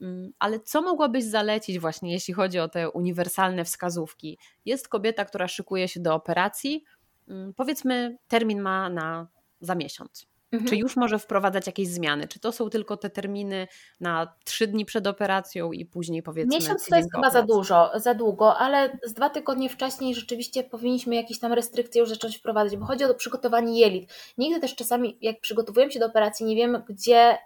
Mm, ale co mogłabyś zalecić właśnie, jeśli chodzi o te uniwersalne wskazówki? Jest kobieta, która szykuje się do operacji, mm, powiedzmy, termin ma na za miesiąc. Mhm. Czy już może wprowadzać jakieś zmiany? Czy to są tylko te terminy na trzy dni przed operacją i później powiedzmy. Miesiąc to jest chyba za dużo, za długo, ale z dwa tygodnie wcześniej rzeczywiście powinniśmy jakieś tam restrykcje już zacząć wprowadzać, bo chodzi o przygotowanie jelit. Nigdy też czasami, jak przygotowujemy się do operacji, nie wiemy, gdzie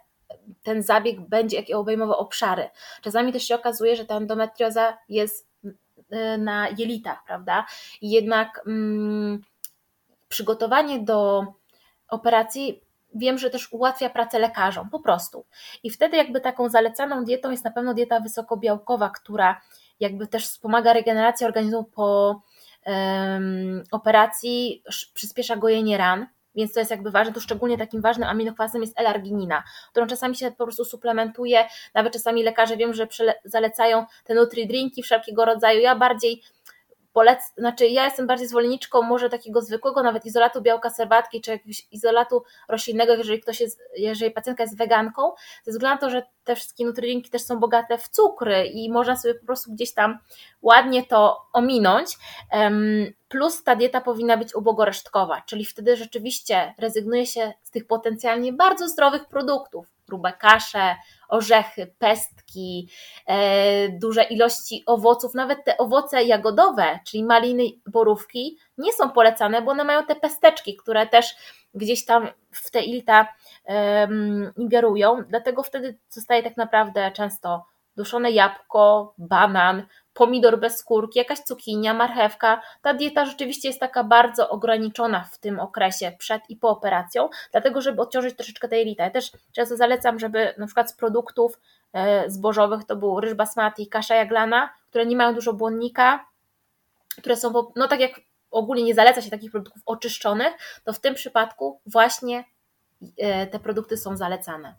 ten zabieg będzie, jakie obejmował obszary. Czasami też się okazuje, że ta endometrioza jest y, na jelitach, prawda? Jednak mm, przygotowanie do operacji wiem, że też ułatwia pracę lekarzom, po prostu. I wtedy jakby taką zalecaną dietą jest na pewno dieta wysokobiałkowa, która jakby też wspomaga regenerację organizmu po operacji, przyspiesza gojenie ran, więc to jest jakby ważne, tu szczególnie takim ważnym aminokwasem jest L-arginina, którą czasami się po prostu suplementuje, nawet czasami lekarze wiem, że zalecają te nutri-drinki wszelkiego rodzaju, ja bardziej polec, znaczy ja jestem bardziej zwolenniczką może takiego zwykłego, nawet izolatu białka serwatki, czy jakiegoś izolatu roślinnego, jeżeli ktoś jest, jeżeli pacjentka jest weganką, ze względu na to, że te wszystkie nutryjniki też są bogate w cukry i można sobie po prostu gdzieś tam ładnie to ominąć. Plus ta dieta powinna być ubogoresztkowa, czyli wtedy rzeczywiście rezygnuje się z tych potencjalnie bardzo zdrowych produktów, grube kasze, orzechy, pestki, e, duże ilości owoców, nawet te owoce jagodowe, czyli maliny, borówki, nie są polecane, bo one mają te pesteczki, które też gdzieś tam w te ilta ingerują, dlatego wtedy zostaje tak naprawdę często duszone jabłko, banan, pomidor bez skórki, jakaś cukinia, marchewka. Ta dieta rzeczywiście jest taka bardzo ograniczona w tym okresie przed i po operacją, dlatego żeby odciążyć troszeczkę tej jelita. Ja też często zalecam, żeby na przykład z produktów e, zbożowych to był ryż basmati kasza jaglana, które nie mają dużo błonnika, które są, no tak jak ogólnie nie zaleca się takich produktów oczyszczonych, to w tym przypadku właśnie e, te produkty są zalecane.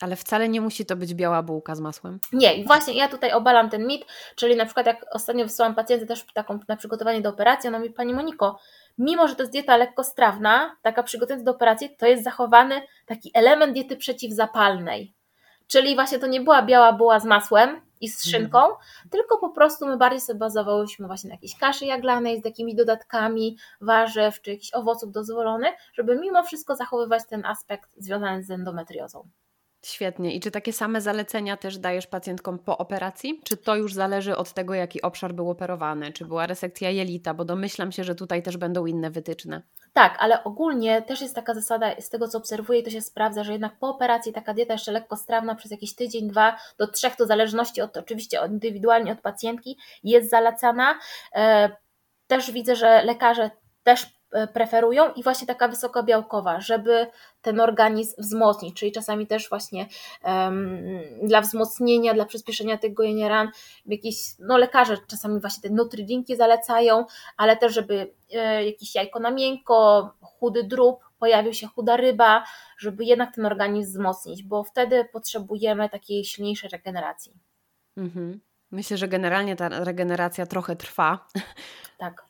Ale wcale nie musi to być biała bułka z masłem. Nie, właśnie ja tutaj obalam ten mit, czyli na przykład jak ostatnio wysłałam pacjentę też taką na przygotowanie do operacji, ona mówi, Pani Moniko, mimo że to jest dieta lekkostrawna, taka przygotowanie do operacji, to jest zachowany taki element diety przeciwzapalnej. Czyli właśnie to nie była biała buła z masłem i z szynką, tylko po prostu my bardziej sobie bazowałyśmy właśnie na jakiejś kaszy jaglanej z takimi dodatkami warzyw czy jakichś owoców dozwolonych, żeby mimo wszystko zachowywać ten aspekt związany z endometriozą. Świetnie. I czy takie same zalecenia też dajesz pacjentkom po operacji? Czy to już zależy od tego, jaki obszar był operowany? Czy była resekcja jelita? Bo domyślam się, że tutaj też będą inne wytyczne. Tak, ale ogólnie też jest taka zasada, z tego co obserwuję, to się sprawdza, że jednak po operacji taka dieta jeszcze lekko strawna przez jakiś tydzień, dwa do trzech, to w zależności od oczywiście indywidualnie od pacjentki, jest zalecana. E, też widzę, że lekarze też preferują i właśnie taka wysokobiałkowa, żeby ten organizm wzmocnić, czyli czasami też właśnie um, dla wzmocnienia, dla przyspieszenia tych gojenia ran, jakieś, no lekarze czasami właśnie te nutridrinki zalecają, ale też żeby e, jakieś jajko na miękko, chudy drób, pojawił się chuda ryba, żeby jednak ten organizm wzmocnić, bo wtedy potrzebujemy takiej silniejszej regeneracji. Mhm. Myślę, że generalnie ta regeneracja trochę trwa. Tak.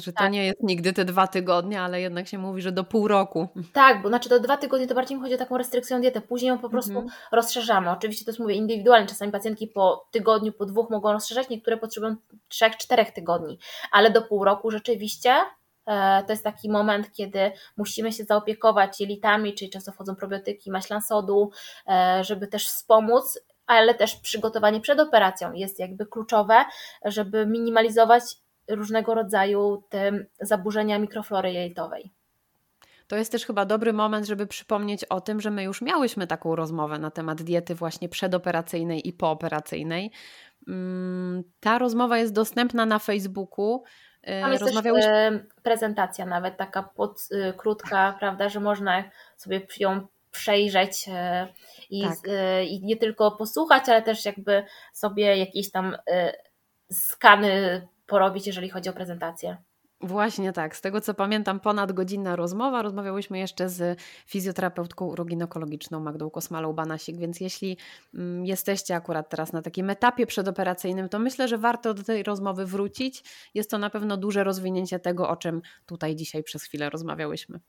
Że to tak. nie jest nigdy te dwa tygodnie, ale jednak się mówi, że do pół roku. Tak, bo znaczy do dwa tygodnie to bardziej mi chodzi o taką restrykcją diety. Później ją po prostu mhm. rozszerzamy. Oczywiście to jest mówię indywidualnie. Czasami pacjentki po tygodniu, po dwóch mogą rozszerzać, niektóre potrzebują trzech, czterech tygodni, ale do pół roku rzeczywiście e, to jest taki moment, kiedy musimy się zaopiekować jelitami, czyli często wchodzą probiotyki, maślan sodu, e, żeby też wspomóc ale też przygotowanie przed operacją jest jakby kluczowe, żeby minimalizować różnego rodzaju te zaburzenia mikroflory jelitowej. To jest też chyba dobry moment, żeby przypomnieć o tym, że my już miałyśmy taką rozmowę na temat diety właśnie przedoperacyjnej i pooperacyjnej. Mm, ta rozmowa jest dostępna na Facebooku. Y, Tam jest Rozmawiałeś... też prezentacja nawet taka pod, y, krótka, prawda, że można sobie ją przejrzeć y, i, tak. i nie tylko posłuchać, ale też jakby sobie jakieś tam skany porobić, jeżeli chodzi o prezentację. Właśnie tak. Z tego co pamiętam, ponad godzinna rozmowa. Rozmawiałyśmy jeszcze z fizjoterapeutką uroginekologiczną Magdą Kosmalą-Banasik, więc jeśli mm, jesteście akurat teraz na takim etapie przedoperacyjnym, to myślę, że warto do tej rozmowy wrócić. Jest to na pewno duże rozwinięcie tego, o czym tutaj dzisiaj przez chwilę rozmawiałyśmy.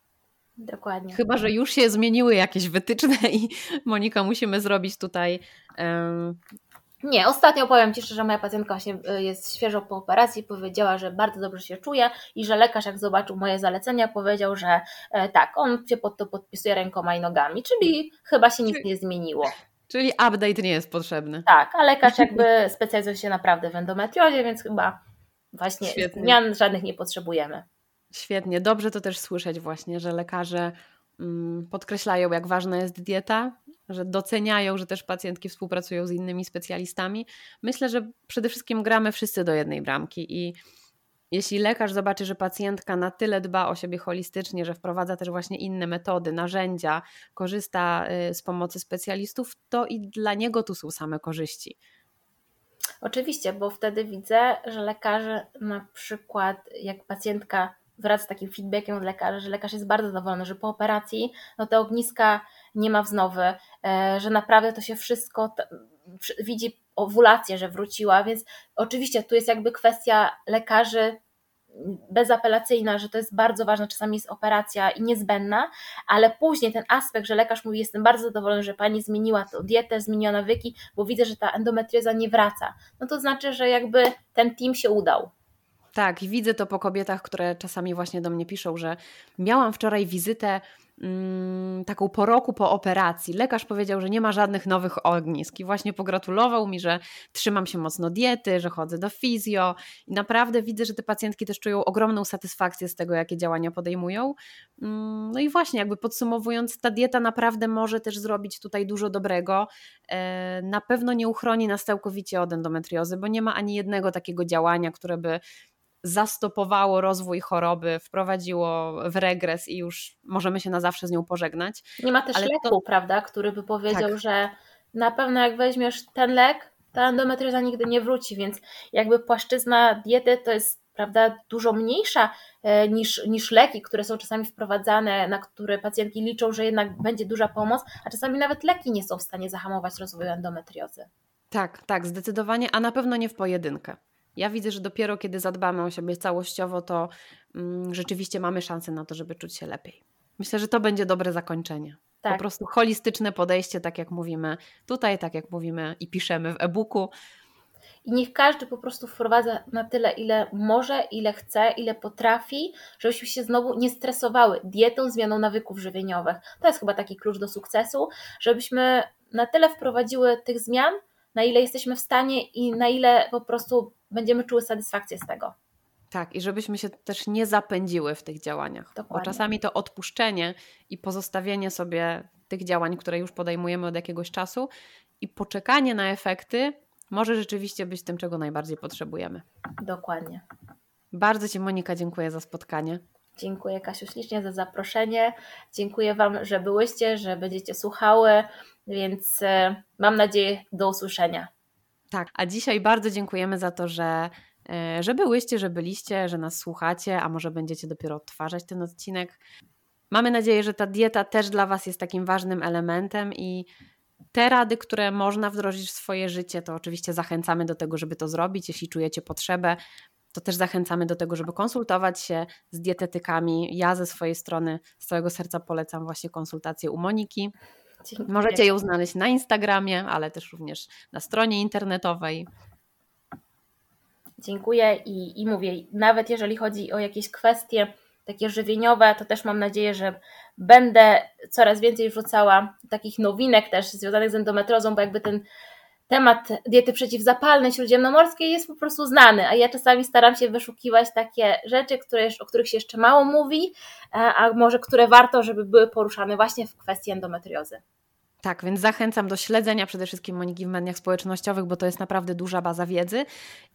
Dokładnie. Chyba, że już się zmieniły jakieś wytyczne i *laughs* Monika musimy zrobić tutaj um, nie, ostatnio powiem Ci szczerze, moja pacjentka właśnie y, jest świeżo po operacji, powiedziała, że bardzo dobrze się czuje i że lekarz jak zobaczył moje zalecenia powiedział, że e, tak, on się pod to podpisuje rękoma i nogami, czyli chyba się nic nie zmieniło. Czyli update nie jest potrzebny. Tak, a lekarz *laughs* jakby specjalizuje się naprawdę w endometriozie, więc chyba właśnie Świetnie. zmian żadnych nie potrzebujemy. Świetnie, dobrze to też słyszeć właśnie, że lekarze mm, podkreślają, jak ważna jest dieta, że doceniają, że też pacjentki współpracują z innymi specjalistami. Myślę, że przede wszystkim gramy wszyscy do jednej bramki i jeśli lekarz zobaczy, że pacjentka na tyle dba o siebie holistycznie, że wprowadza też właśnie inne metody, narzędzia, korzysta y, z pomocy specjalistów, to i dla niego tu są same korzyści. Oczywiście, bo wtedy widzę, że lekarze na przykład, jak pacjentka wraz z takim feedbackiem od lekarza, że lekarz jest bardzo zadowolony, że po operacji no te ogniska nie ma wznowy, e, że naprawdę to się wszystko widzi owulację, że wróciła, więc oczywiście tu jest jakby kwestia lekarzy bezapelacyjna, że to jest bardzo ważne, czasami jest operacja i niezbędna, ale później ten aspekt, że lekarz mówi, jestem bardzo zadowolony, że pani zmieniła tą dietę, zmieniła nawyki, bo widzę, że ta endometrioza nie wraca, no to znaczy, że jakby ten team się udał. Tak, widzę to po kobietach, które czasami właśnie do mnie piszą, że miałam wczoraj wizytę taką po roku po operacji. Lekarz powiedział, że nie ma żadnych nowych ognisk i właśnie pogratulował mi, że trzymam się mocno diety, że chodzę do fizjo i naprawdę widzę, że te pacjentki też czują ogromną satysfakcję z tego, jakie działania podejmują. Mm, no i właśnie jakby podsumowując, ta dieta naprawdę może też zrobić tutaj dużo dobrego. E, na pewno nie uchroni nas całkowicie od endometriozy, bo nie ma ani jednego takiego działania, które by zastopowało rozwój choroby, wprowadziło w regres i już możemy się na zawsze z nią pożegnać. Nie ma też Ale leku, to... prawda, który by powiedział, tak. że na pewno jak weźmiesz ten lek, ta endometrioza nigdy nie wróci, więc jakby płaszczyzna diety to jest prawda, dużo mniejsza e, niż, niż leki, które są czasami wprowadzane, na które pacjentki liczą, że jednak będzie duża pomoc, a czasami nawet leki nie są w stanie zahamować rozwoju endometriozy. Tak, tak, zdecydowanie, a na pewno nie w pojedynkę. Ja widzę, że dopiero kiedy zadbamy o siebie całościowo, to mm, rzeczywiście mamy szansę na to, żeby czuć się lepiej. Myślę, że to będzie dobre zakończenie. Tak. Po prostu holistyczne podejście, tak jak mówimy tutaj, tak jak mówimy i piszemy w e-booku. I niech każdy po prostu wprowadza na tyle, ile może, ile chce, ile potrafi, żebyśmy się znowu nie stresowały dietą, zmianą nawyków żywieniowych. To jest chyba taki klucz do sukcesu, żebyśmy na tyle wprowadziły tych zmian, na ile jesteśmy w stanie i na ile po prostu będziemy czuły satysfakcję z tego. Tak, i żebyśmy się też nie zapędziły w tych działaniach. Dokładnie. Bo czasami to odpuszczenie i pozostawienie sobie tych działań, które już podejmujemy od jakiegoś czasu i poczekanie na efekty może rzeczywiście być tym, czego najbardziej potrzebujemy. Dokładnie. Bardzo Ci, Monika, dziękuję za spotkanie. Dziękuję, Kasiu, ślicznie za zaproszenie. Dziękuję Wam, że byłyście, że będziecie słuchały, więc e, mam nadzieję do usłyszenia. Tak, a dzisiaj bardzo dziękujemy za to, że, e, że byłyście, że byliście, że nas słuchacie, a może będziecie dopiero odtwarzać ten odcinek. Mamy nadzieję, że ta dieta też dla Was jest takim ważnym elementem i te rady, które można wdrożyć w swoje życie, to oczywiście zachęcamy do tego, żeby to zrobić. Jeśli czujecie potrzebę, to też zachęcamy do tego, żeby konsultować się z dietetykami. Ja ze swojej strony z całego serca polecam właśnie konsultację u Moniki. Dziękuję. Możecie ją znaleźć na Instagramie, ale też również na stronie internetowej. Dziękuję i, i mówię, nawet jeżeli chodzi o jakieś kwestie takie żywieniowe, to też mam nadzieję, że będę coraz więcej wrzucała takich nowinek też związanych z endometrozą, bo jakby ten temat diety przeciwzapalnej śródziemnomorskiej jest po prostu znany, a ja czasami staram się wyszukiwać takie rzeczy, które, o których się jeszcze mało mówi, a może które warto, żeby były poruszane właśnie w kwestii endometriozy. Tak, więc zachęcam do śledzenia przede wszystkim Moniki w mediach społecznościowych, bo to jest naprawdę duża baza wiedzy.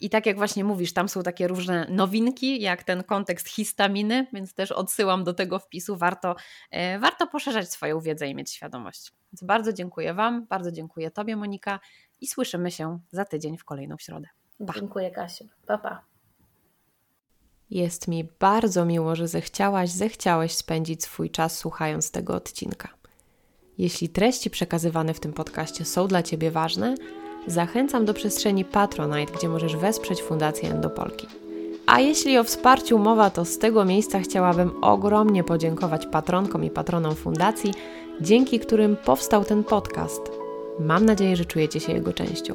I tak jak właśnie mówisz, tam są takie różne nowinki, jak ten kontekst histaminy, więc też odsyłam do tego wpisu. Warto, e, warto poszerzać swoją wiedzę i mieć świadomość. Więc bardzo dziękuję Wam, bardzo dziękuję Tobie, Monika, i słyszymy się za tydzień w kolejną środę. Pa. Dziękuję, Kasiu. Pa, pa. Jest mi bardzo miło, że zechciałaś, zechciałeś spędzić swój czas słuchając tego odcinka. Jeśli treści przekazywane w tym podcaście są dla Ciebie ważne, zachęcam do przestrzeni Patronite, gdzie możesz wesprzeć Fundację Endopolki. A jeśli o wsparciu mowa, to z tego miejsca chciałabym ogromnie podziękować patronkom i patronom fundacji, dzięki którym powstał ten podcast. Mam nadzieję, że czujecie się jego częścią.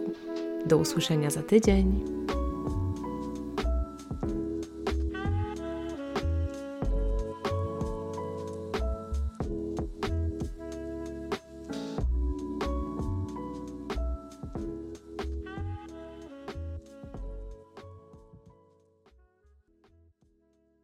Do usłyszenia za tydzień.